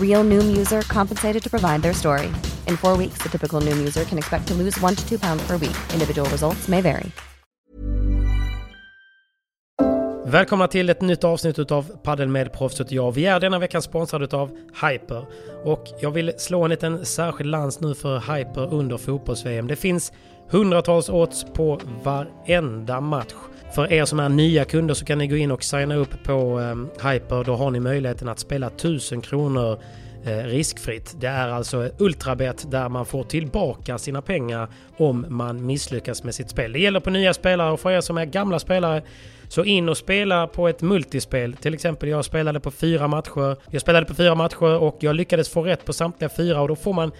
Real Noom user compensated to provide their story. In four weeks, the typical Noom user can expect to lose one to two pounds per week. Individual results may vary. Välkomna till ett nytt avsnitt av Padel med proffset jag. Vi är denna veckan sponsrade av Hyper. Och jag vill slå en liten särskild lans nu för Hyper under fotbolls-VM. Det finns hundratals odds på varenda match. För er som är nya kunder så kan ni gå in och signa upp på eh, Hyper. Då har ni möjligheten att spela 1000 kronor eh, riskfritt. Det är alltså ultrabet där man får tillbaka sina pengar om man misslyckas med sitt spel. Det gäller på nya spelare och för er som är gamla spelare så in och spela på ett multispel. Till exempel jag spelade på fyra matcher. Jag spelade på fyra matcher och jag lyckades få rätt på samtliga fyra och då får man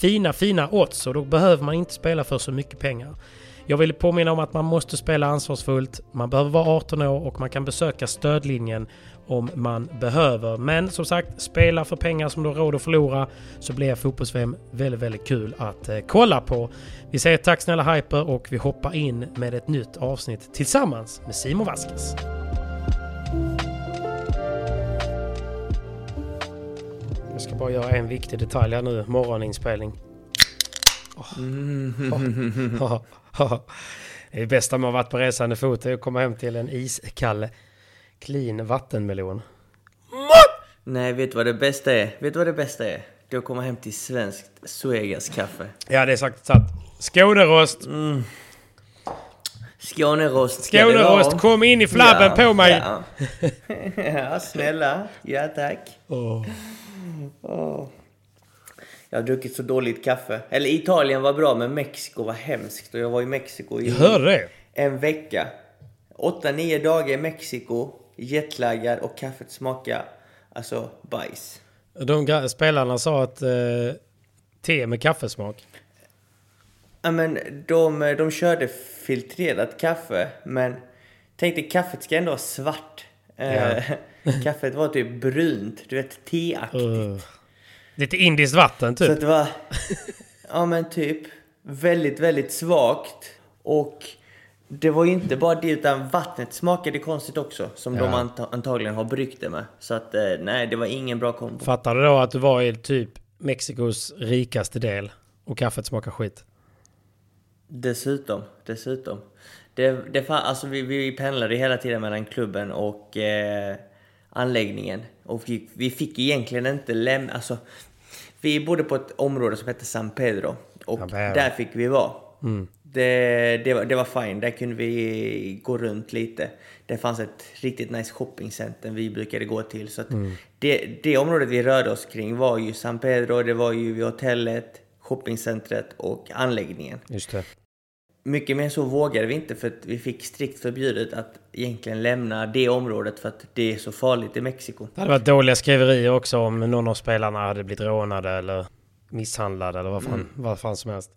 fina, fina odds och då behöver man inte spela för så mycket pengar. Jag vill påminna om att man måste spela ansvarsfullt. Man behöver vara 18 år och man kan besöka stödlinjen om man behöver. Men som sagt, spela för pengar som du har råd att förlora så blir fotbolls-VM väldigt, väldigt kul att eh, kolla på. Vi säger tack snälla Hyper och vi hoppar in med ett nytt avsnitt tillsammans med Simon Vasquez. Jag ska bara göra en viktig detalj här nu, morgoninspelning. Oh. Oh. Oh. Det bästa med att ha varit på resande fot är att komma hem till en iskall clean vattenmelon. Nej, vet du vad det bästa är? Vet du vad det bästa är? Det är att komma hem till svenskt Suegas kaffe. Ja, det är sagt sant. Skånerost! Mm. Skånerost Skånerost, kom in i flabben ja, på mig! Ja. ja, snälla. Ja, tack. Oh. Oh. Jag har druckit så dåligt kaffe. Eller Italien var bra, men Mexiko var hemskt. Och jag var i Mexiko i en vecka. Åtta, nio dagar i Mexiko, jetlaggad och kaffet smakar alltså bajs. De spelarna sa att eh, te med kaffesmak. Ja, men de, de körde filtrerat kaffe, men tänkte kaffet ska ändå vara svart. Eh, ja. kaffet var typ brunt, du vet teaktigt. Uh. Lite indiskt vatten typ. Så det var, ja men typ, väldigt, väldigt svagt. Och det var ju inte bara det, utan vattnet smakade konstigt också. Som ja. de ant antagligen har bryggt det med. Så att eh, nej, det var ingen bra kombo. Fattar du då att du var i typ Mexikos rikaste del och kaffet smakar skit? Dessutom, dessutom. Det, det fan, alltså vi, vi pendlade hela tiden mellan klubben och eh, anläggningen. Och vi, vi fick egentligen inte lämna, alltså vi bodde på ett område som hette San Pedro. Och ja, där fick vi vara. Mm. Det, det, var, det var fine, där kunde vi gå runt lite. Det fanns ett riktigt nice shoppingcenter vi brukade gå till. Så mm. det, det området vi rörde oss kring var ju San Pedro, det var ju vid hotellet, shoppingcentret och anläggningen. Just det. Mycket mer så vågade vi inte för att vi fick strikt förbjudet att egentligen lämna det området för att det är så farligt i Mexiko. Det hade varit dåliga skriverier också om någon av spelarna hade blivit rånade eller misshandlade eller vad fan, mm. vad fan som helst.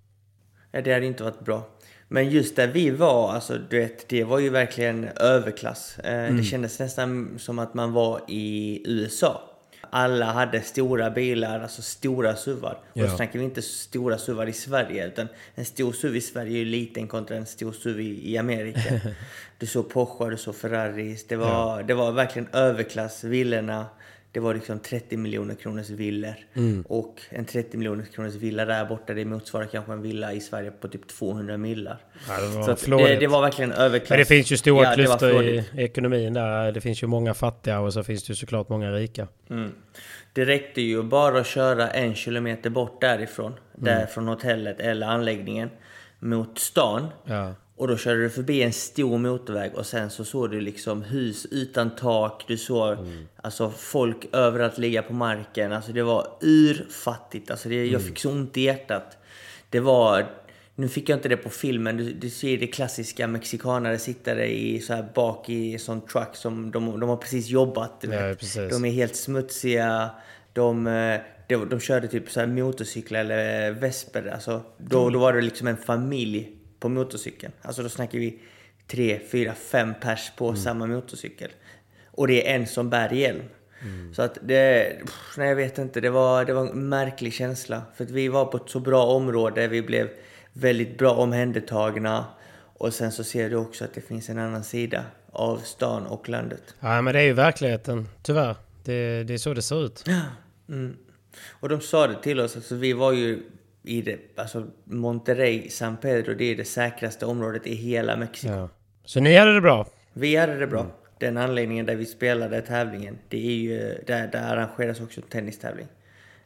Ja, det hade inte varit bra. Men just där vi var, alltså du vet, det var ju verkligen överklass. Eh, mm. Det kändes nästan som att man var i USA. Alla hade stora bilar, alltså stora suvar. Och Ja. då snackar vi inte stora suvar i Sverige, utan en stor SUV i Sverige är ju liten kontra en stor SUV i, i Amerika. du såg Porsche, du såg Ferraris. Det var, det var verkligen överklass, villorna. Det var liksom 30 miljoner kronors villor. Mm. Och en 30 miljoner kronors villa där borta, det motsvarar kanske en villa i Sverige på typ 200 millar. Ja, det var Så det, det var verkligen överklass. Men det finns ju stora Ja, klyftor i ekonomin där. Det finns ju många fattiga och så finns det ju såklart många rika. Mm. Det räckte ju bara att köra en kilometer bort därifrån, Mm. där från hotellet eller anläggningen, mot stan. Ja. Och då körde du förbi en stor motorväg och sen så såg du liksom hus utan tak. Du såg Mm. alltså folk överallt ligga på marken. Alltså det var urfattigt. Alltså det, Mm. jag fick så ont i hjärtat. Det var... Nu fick jag inte det på filmen. Du, du ser det klassiska mexikanare sitter i så här bak i en sån truck som de, de har precis jobbat. Ja, precis. De är helt smutsiga. De, de, de körde typ så här motorcyklar eller vesper. Alltså, då, då var det liksom en familj på motorcykeln. Alltså då snackar vi tre, fyra, fem pers på samma motorcykel. Och det är en som bär hjälm. Så att det, pff, nej jag vet inte, det var, det var en märklig känsla. För att vi var på ett så bra område, vi blev väldigt bra omhändertagna. Och sen så ser du också att det finns en annan sida av stan och landet. ja, men det är ju verkligheten, tyvärr. Det, det är så det ser ut. Mm. Och de sa det till oss, alltså vi var ju i det, alltså Monterrey, San Pedro, det är det säkraste området i hela Mexiko. Ja. Så ni hade det bra? Vi hade det bra. Mm. Den anläggningen där vi spelade tävlingen, det är ju, där, där arrangeras också en tennistävling.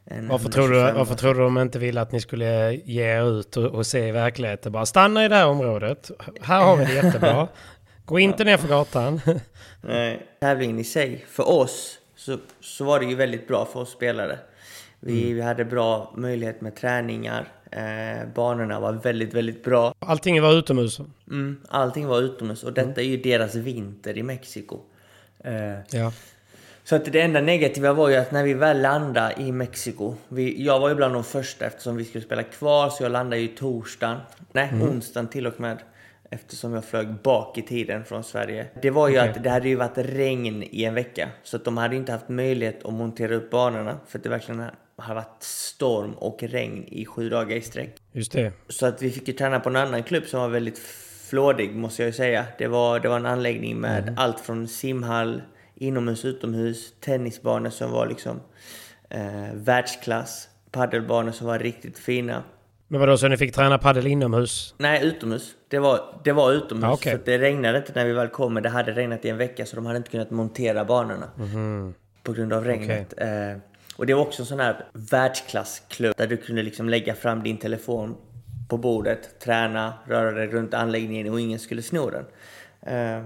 En Varför tror, du, 125 varför tror du de inte ville att ni skulle ge er ut och, och se verkligheten? Bara stanna i det här området. Här har vi det jättebra. Gå inte ner för gatan. Nej, tävlingen i sig, för oss, så, så var det ju väldigt bra för oss spelare. Vi, Mm. vi hade bra möjlighet med träningar. Eh, banorna var väldigt, väldigt bra. Allting var utomhus. Mm, allting var utomhus och detta är ju deras vinter i Mexiko. Eh, Ja. så att det enda negativa var ju att när vi väl landade i Mexiko, vi, jag var ju bland de första eftersom vi skulle spela kvar så jag landade ju torsdagen, nej onsdagen till och med. Eftersom jag flög bak i tiden från Sverige. Det var ju Okej. att det hade ju varit regn i en vecka. Så att de hade inte haft möjlighet att montera upp banorna. För att det verkligen har varit storm och regn i sju dagar i sträck. Just det. Så att vi fick ju träna på en annan klubb som var väldigt flådig måste jag ju säga. Det var, det var en anläggning med allt från simhall, inomhus, utomhus, tennisbanor som var liksom eh, världsklass, paddelbanor som var riktigt fina. Men vadå, så ni fick träna paddel inomhus? Nej, utomhus. Det var, det var utomhus. Okej. För att det regnade inte när vi väl kom, men det hade regnat i en vecka så de hade inte kunnat montera banorna. På grund av regnet. Eh, och det var också en sån här världsklassklubb där du kunde liksom lägga fram din telefon på bordet, träna, röra dig runt anläggningen och ingen skulle sno den. Eh,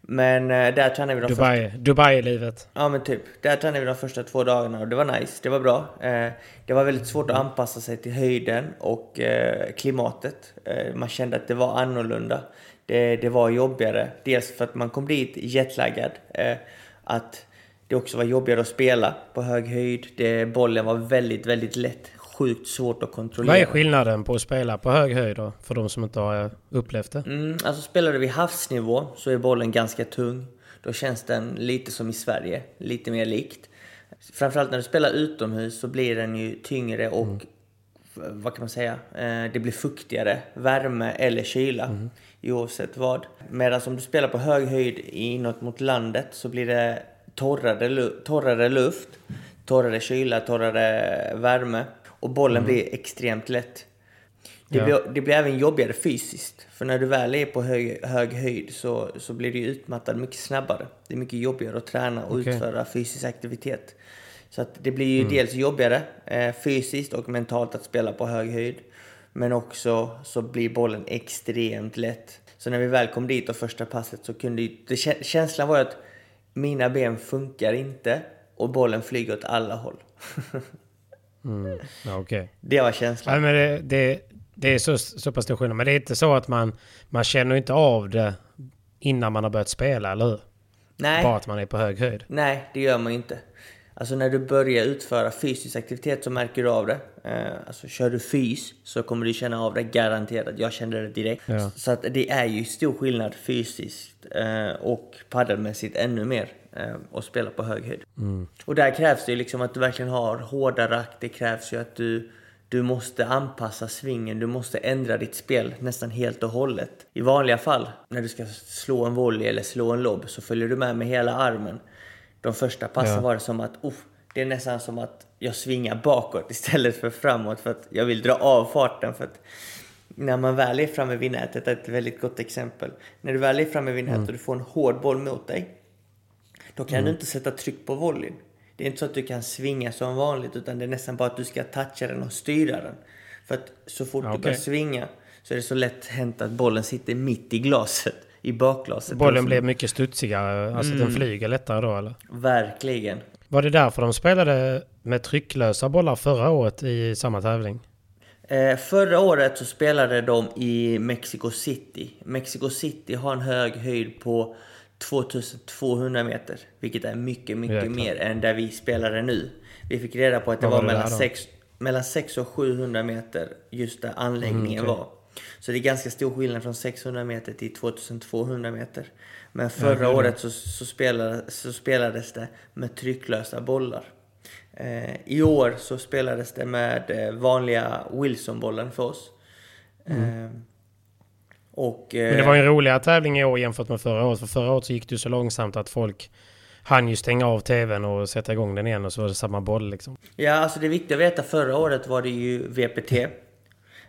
Men eh, där tränade vi de första Dubai, Dubai-livet. Ja men typ. Där tränade vi de första två dagarna och det var nice. Det var bra. Eh, det var väldigt svårt att anpassa sig till höjden och klimatet. Man kände att det var annorlunda. Det, det var jobbigare. Dels för att man kom dit jetlaggad. Att det också var jobbigare att spela på hög höjd. Det, bollen var väldigt, väldigt lätt. Sjukt svårt att kontrollera. Vad är skillnaden på att spela på hög höjd då? För de som inte har upplevt det. Mm, alltså spelar du vid havsnivå så är bollen ganska tung. Då känns den lite som i Sverige, lite mer likt. Framförallt när du spelar utomhus så blir den ju tyngre och vad kan man säga? Eh, det blir fuktigare, värme eller kyla oavsett vad. Medan om du spelar på hög höjd inåt mot landet så blir det torrare, torrare luft, torrare kyla, torrare värme och bollen blir extremt lätt. Det, Ja. blir, det blir även jobbigare fysiskt. För när du väl är på hög, hög höjd så, så blir du utmattad mycket snabbare. Det är mycket jobbigare att träna och Okej. utföra fysisk aktivitet. Så att det blir ju dels jobbigare eh, fysiskt och mentalt att spela på hög höjd. Men också så blir bollen extremt lätt. Så när vi väl kom dit och första passet så kunde ju, det, känslan var ju att mina ben funkar inte och bollen flyger åt alla håll. Ja, okej. det var känslan. Nej, men det, det, det är så, så pass stor skillnad. Men det är inte så att man, man känner inte av det innan man har börjat spela, eller hur? Nej. Bara att man är på hög höjd. Nej, det gör man ju inte. Alltså när du börjar utföra fysisk aktivitet så märker du av det. Eh, alltså kör du fys så kommer du känna av det garanterat. Jag kände det direkt. Ja. Så att det är ju stor skillnad fysiskt eh, och paddelmässigt ännu mer eh, att spela på hög höjd. Och där krävs det ju liksom att du verkligen har hårda rack. Det krävs ju att du du måste anpassa svingen, du måste ändra ditt spel nästan helt och hållet. I vanliga fall, när du ska slå en volley eller slå en lobb, så följer du med med hela armen. De första passen Ja. var det som att, oh, det är nästan som att jag svingar bakåt istället för framåt för att jag vill dra av farten. För att när man väl är framme vid nätet, det är ett väldigt gott exempel. När du väl är framme vid nätet och du får en hård boll mot dig, då kan du inte sätta tryck på volleyn. Det är inte så att du kan svinga som vanligt utan det är nästan bara att du ska toucha den och styra den. För att så fort Ja, du börjar svinga så är det så lätt hänt att bollen sitter mitt i glaset, i bakglaset. Bollen blev mycket studsigare, alltså den flyger lättare då eller? Verkligen. Var det därför de spelade med trycklösa bollar förra året i samma tävling? Eh, förra året så spelade de i Mexico City. Mexico City har en hög höjd på 2200 meter, vilket är mycket, mycket Jäklar. mer än där vi spelade nu. Vi fick reda på att det var, var det mellan, där då? 6, mellan 6 och 700 meter just där anläggningen Mm, okej. var. Så det är ganska stor skillnad från 600 meter till 2200 meter. Men Ja, förra det. året så, så, spelades, så spelades det med trycklösa bollar. Eh, I år så spelades det med eh, vanliga Wilson-bollen för oss. Eh, och, eh, Mm. Men det var en roligare tävling i år jämfört med förra året. För förra året så gick det ju så långsamt att folk hann ju stänga av tvvn och sätta igång den igen och så var det samma boll liksom. Ja, alltså det är viktigt att veta. Förra året var det ju VPT.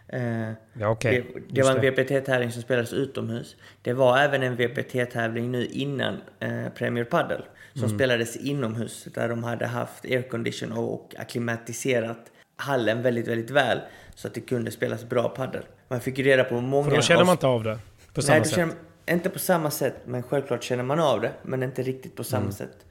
Eh, Ja okej. det, det var en VPT-tävling som spelades utomhus. Det var även en VPT-tävling nu innan eh, Premier Padel. Som Mm. spelades inomhus. Där de hade haft aircondition och akklimatiserat hallen väldigt, väldigt väl. Så att det kunde spelas bra padel. Man fick ju reda på många... För då känner man inte av det på samma Nej, sätt. känner, inte på samma sätt, men självklart känner man av det. Men inte riktigt på samma Mm. sätt.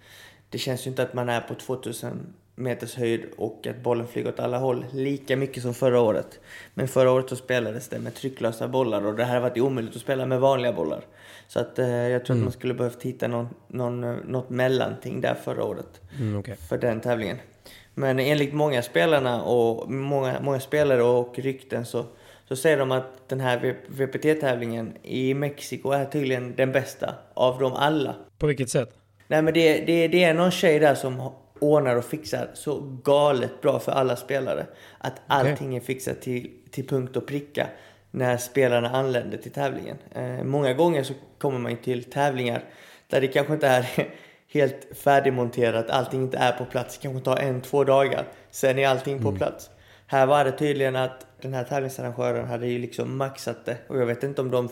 Det känns ju inte att man är på 2000 meters höjd och att bollen flyger åt alla håll lika mycket som förra året. Men förra året så spelades det med trycklösa bollar och det här har varit omöjligt att spela med vanliga bollar. Så att eh, jag Mm. tror att man skulle behövt hitta någon, någon, eh, något mellanting där förra året Mm, okej. för den tävlingen. Men enligt många spelarna och många, många spelare och rykten så, så säger de att den här VPT-tävlingen i Mexiko är tydligen den bästa av dem alla. På vilket sätt? Nej men det, det, det är någon tjej där som ordnar och fixar så galet bra för alla spelare. Att allting är fixat till, till punkt och pricka när spelarna anländer till tävlingen. Eh, många gånger så kommer man ju till tävlingar där det kanske inte är helt färdigmonterat, allting inte är på plats. Det kanske tar en, två dagar, sen är allting på plats. Här var det tydligen att den här tävlingsarrangören hade ju liksom maxat det och jag vet inte om de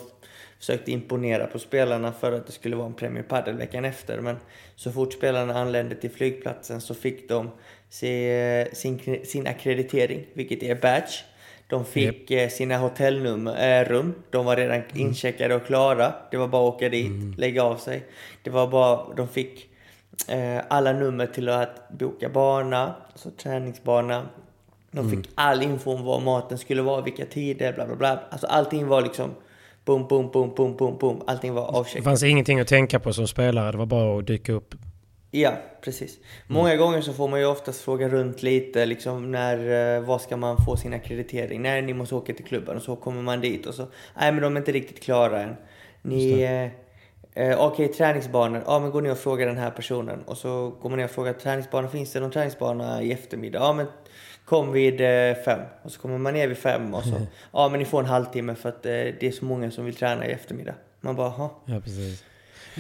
försökte imponera på spelarna för att det skulle vara en Premier Padel veckan efter. Men så fort spelarna anlände till flygplatsen så fick de se, sin, sin akkreditering, vilket är badge. De fick eh, sina hotellrum, eh, rum. de var redan incheckade och klara. Det var bara att åka dit, lägga av sig. Det var bara, de fick eh, alla nummer till att boka bana, alltså träningsbana. De fick all info om var maten skulle vara, vilka tider, bla bla bla. Alltså allting var liksom boom, boom, boom, boom, boom, boom. Allting var Det avcheckat. fanns ingenting att tänka på som spelare. Det var bara att dyka upp. Ja, precis. Många gånger så får man ju oftast fråga runt lite, liksom när, eh, var ska man få sin akkreditering? Nej, ni måste åka till klubben och så kommer man dit och så, nej men de är inte riktigt klara än. Ni, eh, eh, okej träningsbanor, ja men gå ner och fråga den här personen. Och så går man ner och frågar träningsbana, finns det någon träningsbana i eftermiddag? Ja men kom vid eh, fem. Och så kommer man ner vid fem och så, ja men ni får en halvtimme för att eh, det är så många som vill träna i eftermiddag. Man bara, "Jaha." Ja, precis.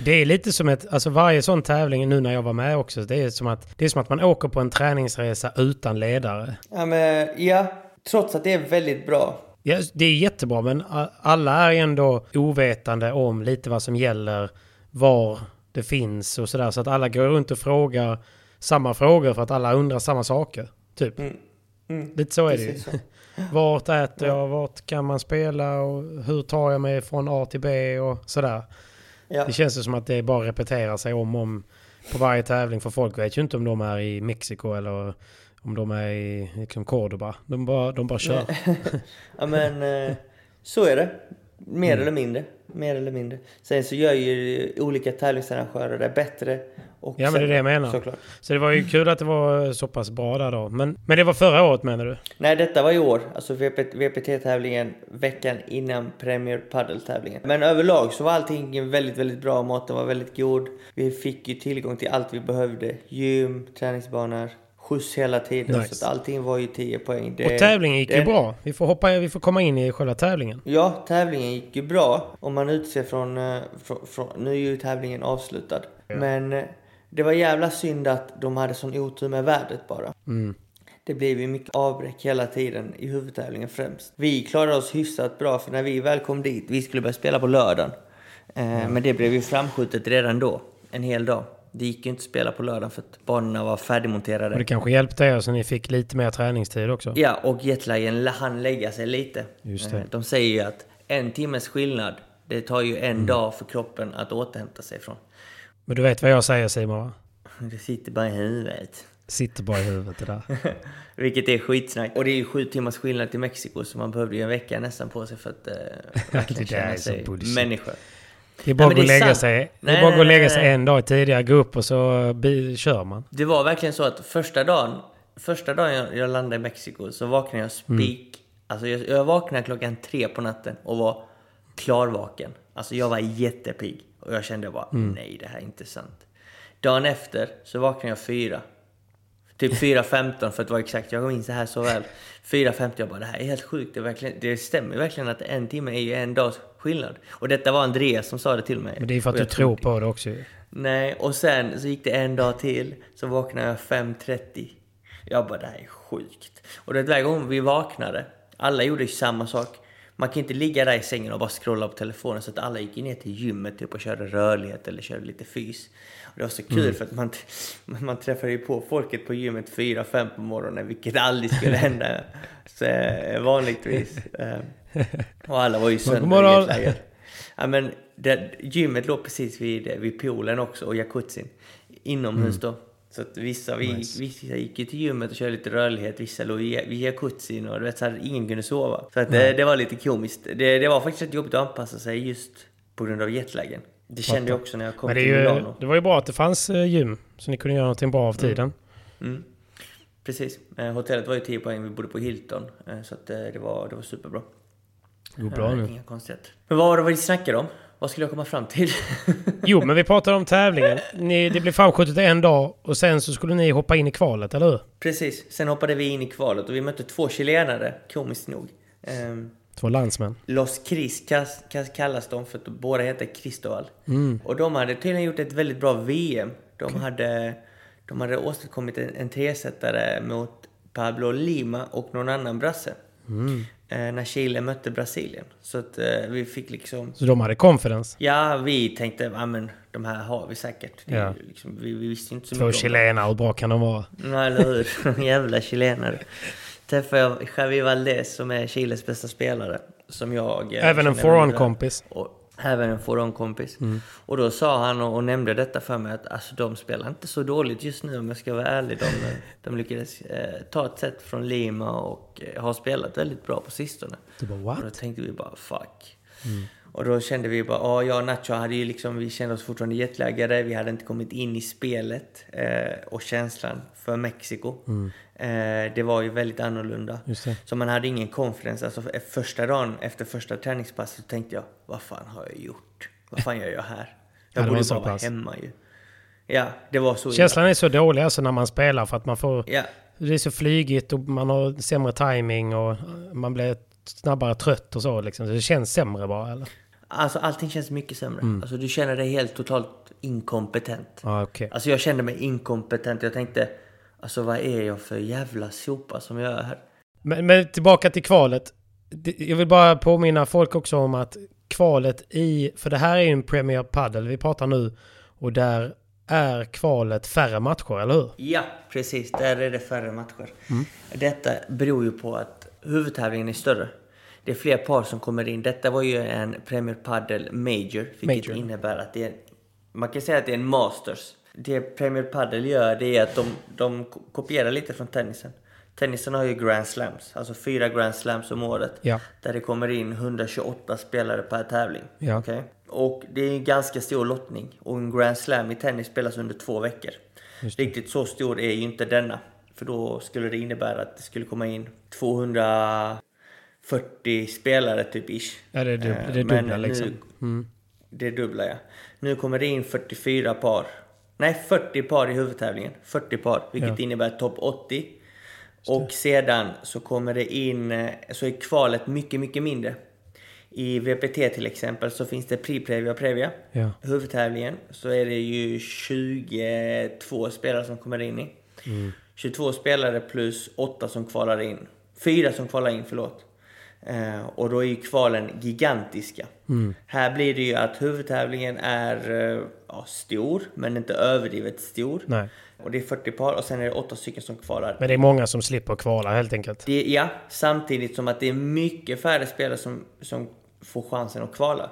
Det är lite som ett, alltså varje sån tävling nu när jag var med också, det är som att, det är som att man åker på en träningsresa utan ledare. Ja men, ja, trots att det är väldigt bra. Ja, det är jättebra men alla är ändå ovetande om lite vad som gäller, var det finns och sådär. Så att alla går runt och frågar samma frågor för att alla undrar samma saker. Typ. Mm. Mm. Lite så är det ju. Precis. Vart äter jag? Vart kan man spela? Och hur tar jag mig från A till B? Och sådär. Ja. Det känns ju som att det bara repeterar sig om och om på varje tävling. För folk vet ju inte om de är i Mexiko eller om de är i liksom Cordoba. De bara, de bara kör. ja men, eh, så är det. Mer Mm. eller mindre. Mer eller mindre. Sen så gör ju olika tävlingsarrangörer det bättre. Och Ja, men det är det jag menar. Såklart. Så det var ju kul att det var så pass bra där då. Men, men det var förra året menar du? Nej, detta var i år. Alltså VPT-tävlingen veckan innan Premier Padel-tävlingen. Men överlag så var allting väldigt, väldigt bra. Maten var väldigt god. Vi fick ju tillgång till allt vi behövde. Gym, träningsbanor, skjuts hela tiden. Nice. Så att allting var ju 10 poäng. Det- Och tävlingen gick ju det- bra. Vi får, hoppa, vi får komma in i själva tävlingen. Ja, tävlingen gick ju bra. Om man utser från, eh, från, från... Nu är ju tävlingen avslutad. Men eh, det var jävla synd att de hade sån otur med vädret bara. Mm. Det blev ju mycket avbräck hela tiden i huvudtävlingen främst. Vi klarade oss hyfsat bra för när vi väl kom dit, vi skulle börja spela på lördagen. Eh, Men det blev ju framskjutet redan då, en hel dag. Det gick ju inte att spela på lördagen för att banorna var färdigmonterade. Och det kanske hjälpte er så ni fick lite mer träningstid också. Ja, och jetlagen hann lägga sig lite. Just det. Eh, De säger ju att en timmes skillnad, det tar ju en Mm. dag för kroppen att återhämta sig från. Men du vet vad jag säger Simon va? Det sitter bara i huvudet. Sitter bara i huvudet det där. Vilket är skitsnack. Och det är ju sju timmars skillnad till Mexiko, så man behövde ju en vecka nästan på sig för att eh, verkligen känna sig människa. Det är bara att gå och lägga sig. Det är Nej, bara att gå och nej, lägga nej, sig nej. en dag tidigare, gå upp och så bi- kör man. Det var verkligen så att första dagen, första dagen jag, jag landade i Mexiko så vaknade jag spik. Alltså jag, jag vaknade klockan tre på natten och var klarvaken. Alltså jag var jättepigg. Och jag kände bara, nej det här är inte sant. Dagen efter så vaknade jag fyra. Typ 4.15 för att vara exakt, jag minns det här så väl. 4.15, jag bara det här är helt sjukt. Det, verkligen, det stämmer verkligen att en timme är ju en dags skillnad. Och detta var Andreas som sa det till mig. Men det är för att du tror på det också ju. Nej, och sen så gick det en dag till, så vaknade jag 5.30. Jag bara, det här är sjukt. Och det varje gång vi vaknade, alla gjorde ju samma sak. Man kan inte ligga där i sängen och bara scrolla på telefonen så att alla gick ner till gymmet typ, och körde rörlighet eller körde lite fys. Och det var så kul för att man, man träffade ju på folket på gymmet 4-5 på morgonen, vilket aldrig skulle hända så, eh, vanligtvis. Eh, Och alla var ju sönderjetlaggade. Ja, men det, gymmet låg precis vid, vid poolen också och jacuzzin. Inomhus då. Så att vissa, vi, Nice. vissa gick ju till gymmet och körde lite rörlighet, vissa låg i- jacuzzin och du vet, så här, ingen kunde sova. Så att det, det var lite komiskt. Det, det var faktiskt rätt jobbigt att anpassa sig just på grund av jetlagen. Det kände jag också när jag kom Men det, till ju, Milano. det var ju bra att det fanns eh, gym. Så ni kunde göra någonting bra av tiden. Mm. Precis. Eh, hotellet var ju 10 poäng, vi bodde på Hilton. Eh, så att, det, var, det var superbra. Det går bra nu. Inga konstigheter. Men vad var det vi snackade om? Vad skulle jag komma fram till? Jo, men vi pratade om tävlingen. Ni, det blev framskjutet en dag och sen så skulle ni hoppa in i kvalet, eller hur? Precis. Sen hoppade vi in i kvalet och vi mötte två chilenare, komiskt nog. Ehm, Två landsmän. Los Cris kallas de för att båda heter Cristobal. Mm. Och de hade tydligen gjort ett väldigt bra VM. De, hade, de hade åstadkommit en, en tresetare mot Pablo Lima och någon annan brasse. Mm. Eh, när Chile mötte Brasilien. Så att eh, vi fick liksom... Så de hade confidence. Ja, vi tänkte, ja men de här har vi säkert. Ja. liksom, vi, vi visste inte så Två mycket chilenare, hur bra kan de vara? Ja, eller hur? Jävla chilenare. Träffade jag Javi Valdez som är Chiles bästa spelare. Som jag... eh, Även en foreign-kompis. Och Även en foreign-kompis. Och då sa han och, och nämnde detta för mig att alltså, de spelar inte så dåligt just nu om jag ska vara ärlig. De, de lyckades eh, ta ett set från Lima och eh, har spelat väldigt bra på sistone. Du bara, Och då what? tänkte vi bara fuck. Och då kände vi bara, ja jag och Nacho hade ju liksom, vi kände oss fortfarande jetlaggade, vi hade inte kommit in i spelet eh, och känslan för Mexiko. Eh, det var ju väldigt annorlunda. Så man hade ingen confidence. Alltså eh, första dagen efter första träningspasset så tänkte jag, vad fan har jag gjort? Vad fan gör jag här? Ja, Jag var borde bara vara hemma ju. Ja, det var så illa. Känslan är så dålig alltså när man spelar för att man får... Ja, Det är så flygigt och man har sämre timing och man blir snabbare trött och så liksom. Så det känns sämre bara eller? alltså allting känns mycket sämre. Mm. Alltså du känner dig helt totalt inkompetent. Ja, okej. Alltså jag kände mig inkompetent. Jag tänkte, alltså vad är jag för jävla sopa som jag är här? Men, men tillbaka till kvalet. Jag vill bara påminna folk också om att kvalet i... För det här är ju en Premier Padel vi pratar nu. Och där är kvalet färre matcher, eller hur? Ja, precis. Där är det färre matcher. Detta beror ju på att huvudtävlingen är större. Det är fler par som kommer in. Detta var ju en Premier Padel Major, vilket Major. innebär att det är... Man kan säga att det är en Masters. Det Premier Padel gör, det är att de, de ko- kopierar lite från tennisen. Tennisen har ju Grand Slams, alltså fyra Grand Slams om året. Ja. Där det kommer in 128 spelare per tävling. Ja. Okej? Och det är en ganska stor lottning. Och en Grand Slam i tennis spelas under två veckor. Riktigt så stor är ju inte denna. För då skulle det innebära att det skulle komma in 240 spelare typ ish. Ja, det är dubbla, Eh, det är men dubbla nu- liksom. Mm. Det är dubbla ja. Nu kommer det in 44 par. Nej, 40 par i huvudtävlingen. 40 par, vilket Ja. innebär topp 80. Och sedan så kommer det in, eh, så är kvalet mycket, mycket mindre. I VPT till exempel så finns det Pri-Previa och Previa. Ja. Huvudtävlingen så är det ju 22 spelare som kommer in i. 22 spelare plus 8 som kvalar in. 4 som kvalar in, förlåt. Eh, och då är ju kvalen gigantiska. Här blir det ju att huvudtävlingen är eh, ja, stor, men inte överdrivet stor. Nej. Och det är 40 par och sen är det 8 stycken som kvalar. Men det är många som slipper kvala helt enkelt. Det, ja, samtidigt som att det är mycket färre spelare som, som får chansen att kvala.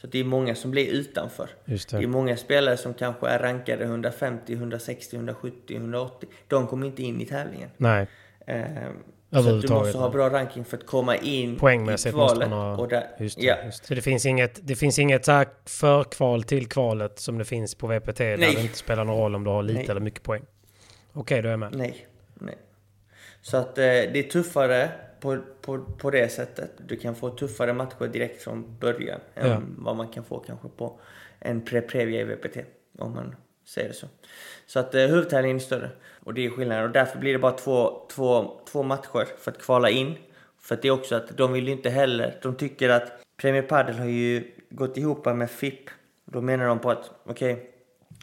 Så det är många som blir utanför. Just det. är många spelare som kanske är rankade 150, 160, 170, 180. De kommer inte in i tävlingen. Nej. Eh, så du måste ha bra ranking för att komma in Poängmässigt i kvalet. måste man ha... Där, just det, ja, just. Så det finns inget, det finns inget så här förkval till kvalet som det finns på VPT där Nej. det inte spelar någon roll om du har lite Nej. eller mycket poäng. Okej, då är jag med. Nej, nej. Så att eh, det är tuffare på, på, på det sättet. Du kan få tuffare matcher direkt från början än Ja. vad man kan få kanske på en pre-previa i VPT. Om man säger det så. Så att eh, huvudtävlingen är större. Och det är skillnaden. Och därför blir det bara två, två, två matcher för att kvala in. För att det är också att de vill ju inte heller... De tycker att Premier Padel har ju gått ihop med FIP. Då menar de på att, okej,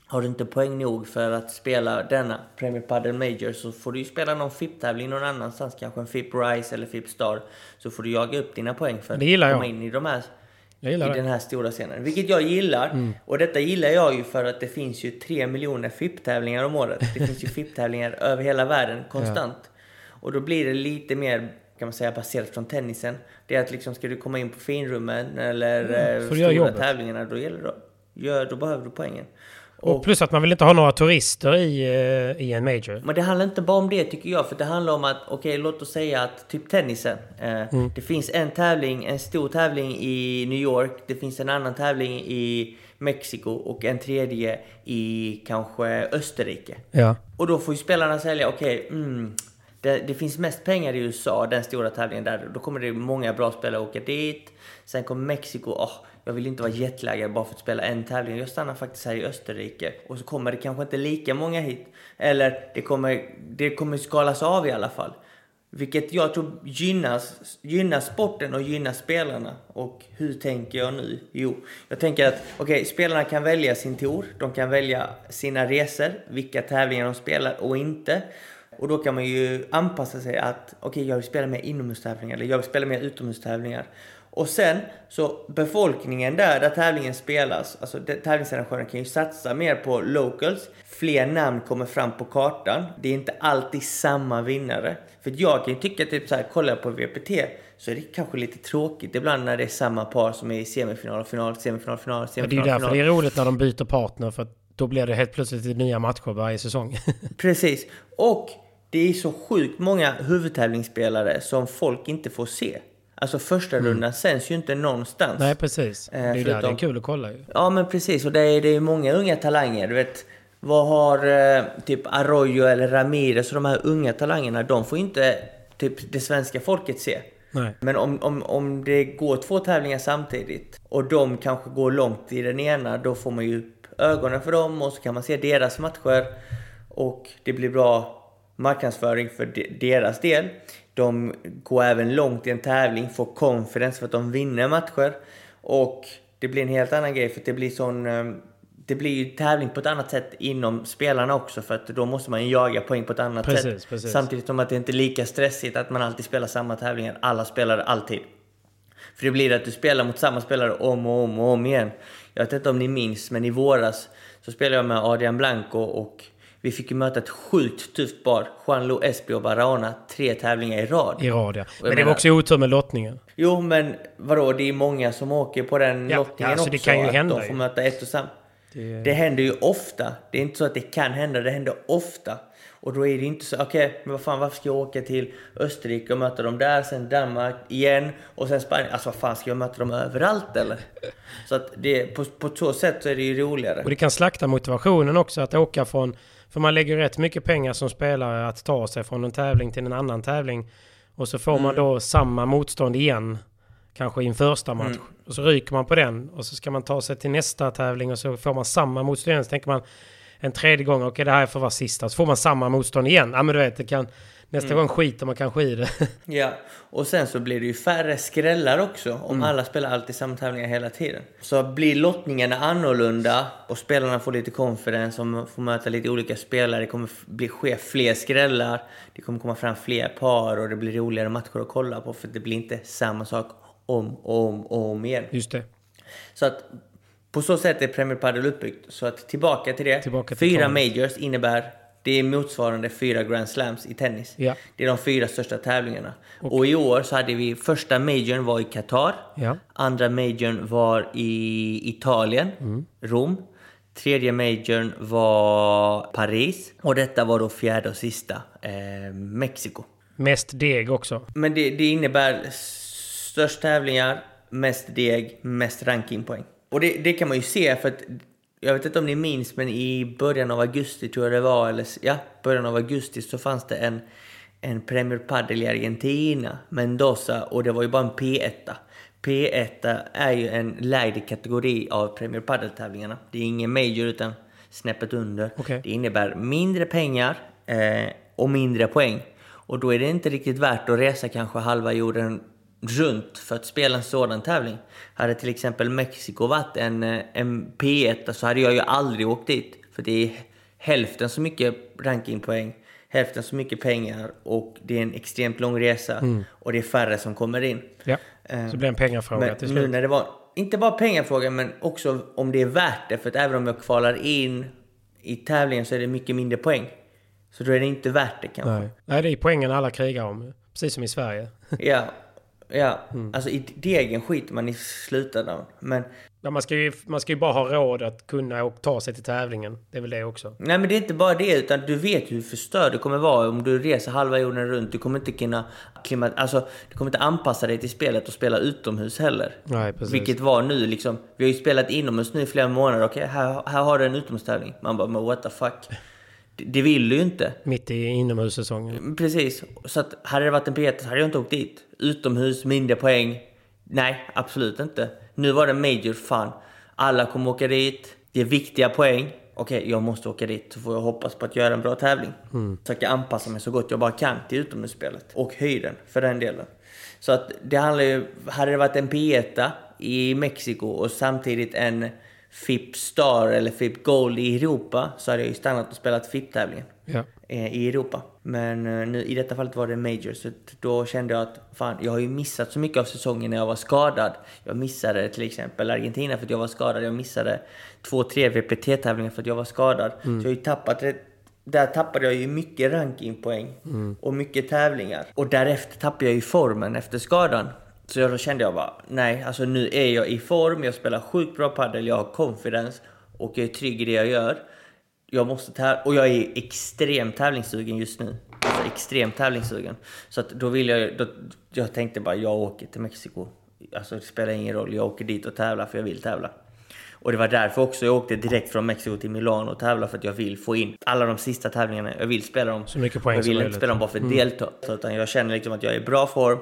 har du inte poäng nog för att spela denna Premier Padel Major så får du ju spela någon FIP-tävling någon annanstans, kanske en FIP Rise eller FIP Star. Så får du jaga upp dina poäng för att komma in i de här i det. den här stora scenen. Vilket jag gillar. Och detta gillar jag ju för att det finns ju tre miljoner FIP-tävlingar om året. Det finns ju FIP-tävlingar över hela världen konstant. Och då blir det lite mer, kan man säga, baserat från tennisen. Det är att liksom, ska du komma in på finrummen eller eh, du göra stora jobbet. tävlingarna, då gäller det gör, då behöver du poängen. Och plus att man vill inte ha några turister i, eh, i en major. Men det handlar inte bara om det tycker jag, för det handlar om att, okej låt oss säga att typ tennisen. Eh, Mm. Det finns en tävling, en stor tävling i New York, det finns en annan tävling i Mexiko och en tredje i kanske Österrike. Ja. Och då får ju spelarna sälja, okej, mm, det, det finns mest pengar i USA, den stora tävlingen där. Då kommer det många bra spelare åka dit. Sen kommer Mexiko, Oh, jag vill inte vara jetlaggad bara för att spela en tävling. Jag stannar faktiskt här i Österrike. Och så kommer det kanske inte lika många hit. Eller det kommer, det kommer skalas av i alla fall. Vilket jag tror gynnas, gynnar sporten och gynnar spelarna. Och hur tänker jag nu? Jo, jag tänker att okay, spelarna kan välja sin tour. De kan välja sina resor, vilka tävlingar de spelar och inte. Och då kan man ju anpassa sig att okej, jag vill spela mer inomhustävlingar eller jag vill spela mer utomhustävlingar. Och sen så befolkningen där, där tävlingen spelas, alltså tävlingsarrangören kan ju satsa mer på locals. Fler namn kommer fram på kartan. Det är inte alltid samma vinnare. För jag kan ju tycka typ så här, kollar jag på VPT så är det kanske lite tråkigt ibland när det är samma par som är i semifinal, final, semifinal, final, Men det är ju semifinal, därför final. det är roligt när de byter partner. För att då blir det helt plötsligt nya matcher varje säsong. Precis. Och det är så sjukt många huvudtävlingsspelare som folk inte får se. Alltså första rundan sänds ju inte någonstans. Nej, precis. Eh, det är där det är kul att kolla ju. Ja men precis, och det är, det är många unga talanger. Du vet, vad har eh, typ Arroyo eller Ramirez och de här unga talangerna, de får inte typ det svenska folket se. Nej. Men om, om, om det går två tävlingar samtidigt och de kanske går långt i den ena, då får man ju upp ögonen för dem och så kan man se deras matcher. Och det blir bra marknadsföring för de, deras del. De går även långt i en tävling, får confidence för att de vinner matcher. Och det blir en helt annan grej för det blir sån... eh, Det blir ju tävling på ett annat sätt inom spelarna också för att då måste man ju jaga poäng på ett annat Precis, sätt. precis. Samtidigt som att det inte är lika stressigt att man alltid spelar samma tävlingar. Alla spelar alltid. För det blir att du spelar mot samma spelare om och om och om igen. Jag vet inte om ni minns, men i våras så spelade jag med Adrian Blanco och vi fick ju möta ett sjukt tufft par. Juan-Lu Espi och Barahona, tre tävlingar i rad. I rad ja. Men det var menar- också otur med lottningen. Jo, men vadå, det är många som åker på den Ja, lottningen alltså det också. kan ju att hända de får möta ett och samma. Det- Det händer ju ofta. Det är inte så att det kan hända, det händer ofta. Och då är det inte så, okej, men vad fan, varför ska jag åka till Österrike och möta dem där, sen Danmark igen och sen Spanien? Alltså vad fan, ska jag möta dem överallt eller? Så att det, på, på så sätt så är det ju roligare. Och det kan slakta motivationen också att åka från... För man lägger rätt mycket pengar som spelare att ta sig från en tävling till en annan tävling. Och så får Mm. man då samma motstånd igen. Kanske i en första match. Mm. Och så ryker man på den. Och så ska man ta sig till nästa tävling och så får man samma motstånd igen. Så tänker man en tredje gång, okej det här får vara sista. Så får man samma motstånd igen. Ja men du vet, det kan... Nästa Mm. gång skiter man kanske i det. Ja, och sen så blir det ju färre skrällar också om alla spelar alltid samma tävlingar hela tiden. Så blir lottningarna annorlunda och spelarna får lite confidence och får möta lite olika spelare. Det kommer bli ske fler skrällar, det kommer komma fram fler par och det blir roligare matcher att kolla på för det blir inte samma sak om och om och om igen. Just det. Så att på så sätt är Premier Padel uppbyggt. Så att tillbaka till det. Tillbaka till fyra majors innebär det är motsvarande fyra Grand Slams i tennis. Ja. Det är de fyra största tävlingarna. Och i år så hade vi första majorn var i Qatar. Ja. Andra majorn var i Italien, Mm. Rom. Tredje majorn var Paris. Och detta var då fjärde och sista, eh, Mexiko. Mest deg också. Men det, det innebär störst tävlingar, mest deg, mest rankingpoäng. Och det, det kan man ju se för att jag vet inte om ni minns men i början av augusti tror jag det var, eller ja, början av augusti så fanns det en, en Premier Padel i Argentina, Mendoza, och det var ju bara en P1. P1 är ju en lägre kategori av Premier Padel-tävlingarna. Det är ingen major utan snäppet under. Okej. Det innebär mindre pengar eh, och mindre poäng. Och då är det inte riktigt värt att resa kanske halva jorden runt för att spela en sådan tävling. Hade till exempel Mexiko varit en, eh, en P1 så hade jag ju aldrig åkt dit. För det är hälften så mycket rankingpoäng, hälften så mycket pengar och det är en extremt lång resa och det är färre som kommer in. Ja. Eh, Så det blir en pengafråga Men till nu slut. när det var, inte bara pengafrågan men också om det är värt det. För att även om jag kvalar in i tävlingen så är det mycket mindre poäng. Så då är det inte värt det kanske. Nej. Nej, det är poängen alla krigar om. Precis som i Sverige. Ja, ja. Mm. alltså i degen skiter man i slutändan. Men, Ja, man, ska ju, man ska ju bara ha råd att kunna och ta sig till tävlingen. Det är väl det också. nej men det är inte bara det utan du vet hur förstörd du kommer vara om du reser halva jorden runt. Du kommer inte kunna klimat, alltså, du kommer inte anpassa dig till spelet och spela utomhus heller. Nej, precis. Vilket var nu liksom. Vi har ju spelat inomhus nu i flera månader. Okej, här, här har du en utomhustävling. Man bara, men what the fuck. Det, vill du ju inte. Mitt i inomhussäsongen. Precis. Så att hade det varit en P1 så hade jag inte åkt dit. Utomhus, mindre poäng. Nej, absolut inte. Nu var det major, fan. Alla kommer åka dit. Det är viktiga poäng. Okej, jag måste åka dit så får jag hoppas på att göra en bra tävling. Mm. Försöka anpassa mig så gott jag bara kan till utomhusspelet. Och höjden, för den delen. Så att det handlar ju... Hade det varit en P1 i Mexiko och samtidigt en FIP Star eller FIP Gold i Europa så hade jag ju stannat och spelat FIP-tävlingen Ja. eh, i Europa. Men eh, nu, i detta fallet var det Major, så då kände jag att fan, jag har ju missat så mycket av säsongen när jag var skadad. Jag missade till exempel Argentina för att jag var skadad. Jag missade två, tre VPT-tävlingar för att jag var skadad. Så jag har ju tappat det. Där tappade jag ju mycket rankingpoäng och mycket tävlingar. Och därefter tappade jag ju formen efter skadan. Så då kände jag bara, nej, alltså nu är jag i form, jag spelar sjukt bra padel, jag har confidence och jag är trygg i det jag gör. Jag måste tävla, och jag är extremt tävlingssugen just nu. Alltså extremt tävlingssugen. Så att då vill jag, då, jag tänkte bara, jag åker till Mexiko. Alltså det spelar ingen roll, jag åker dit och tävlar för jag vill tävla. Och det var därför också jag åkte direkt från Mexiko till Milano och tävla för att jag vill få in alla de sista tävlingarna. Jag vill spela dem. Så mycket poäng Jag som vill inte möjligt. spela dem bara för att delta. Så utan jag känner liksom att jag är i bra form.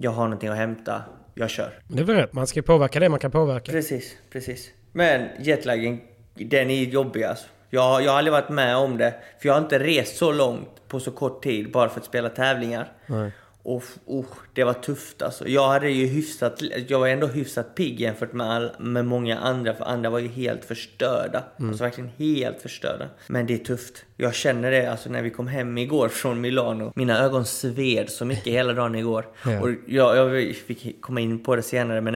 Jag har någonting att hämta. Jag kör. Det är väl rätt. Man ska påverka det man kan påverka. Precis, precis. Men jetlaggen, den är jobbig alltså. Jag, jag har aldrig varit med om det. För jag har inte rest så långt på så kort tid bara för att spela tävlingar. Nej. Och oh, det var tufft alltså. Jag hade ju hyfsat, jag var ändå hyfsat pigg jämfört med, all, med många andra. För andra var ju helt förstörda. Alltså verkligen helt förstörda. Men det är tufft. Jag känner det alltså när vi kom hem igår från Milano. Mina ögon sved så mycket hela dagen igår. Ja. Och jag, jag fick komma in på det senare men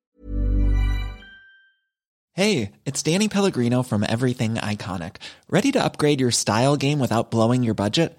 Hey, it's Danny Pellegrino from Everything Iconic. Ready to upgrade your style game without blowing your budget?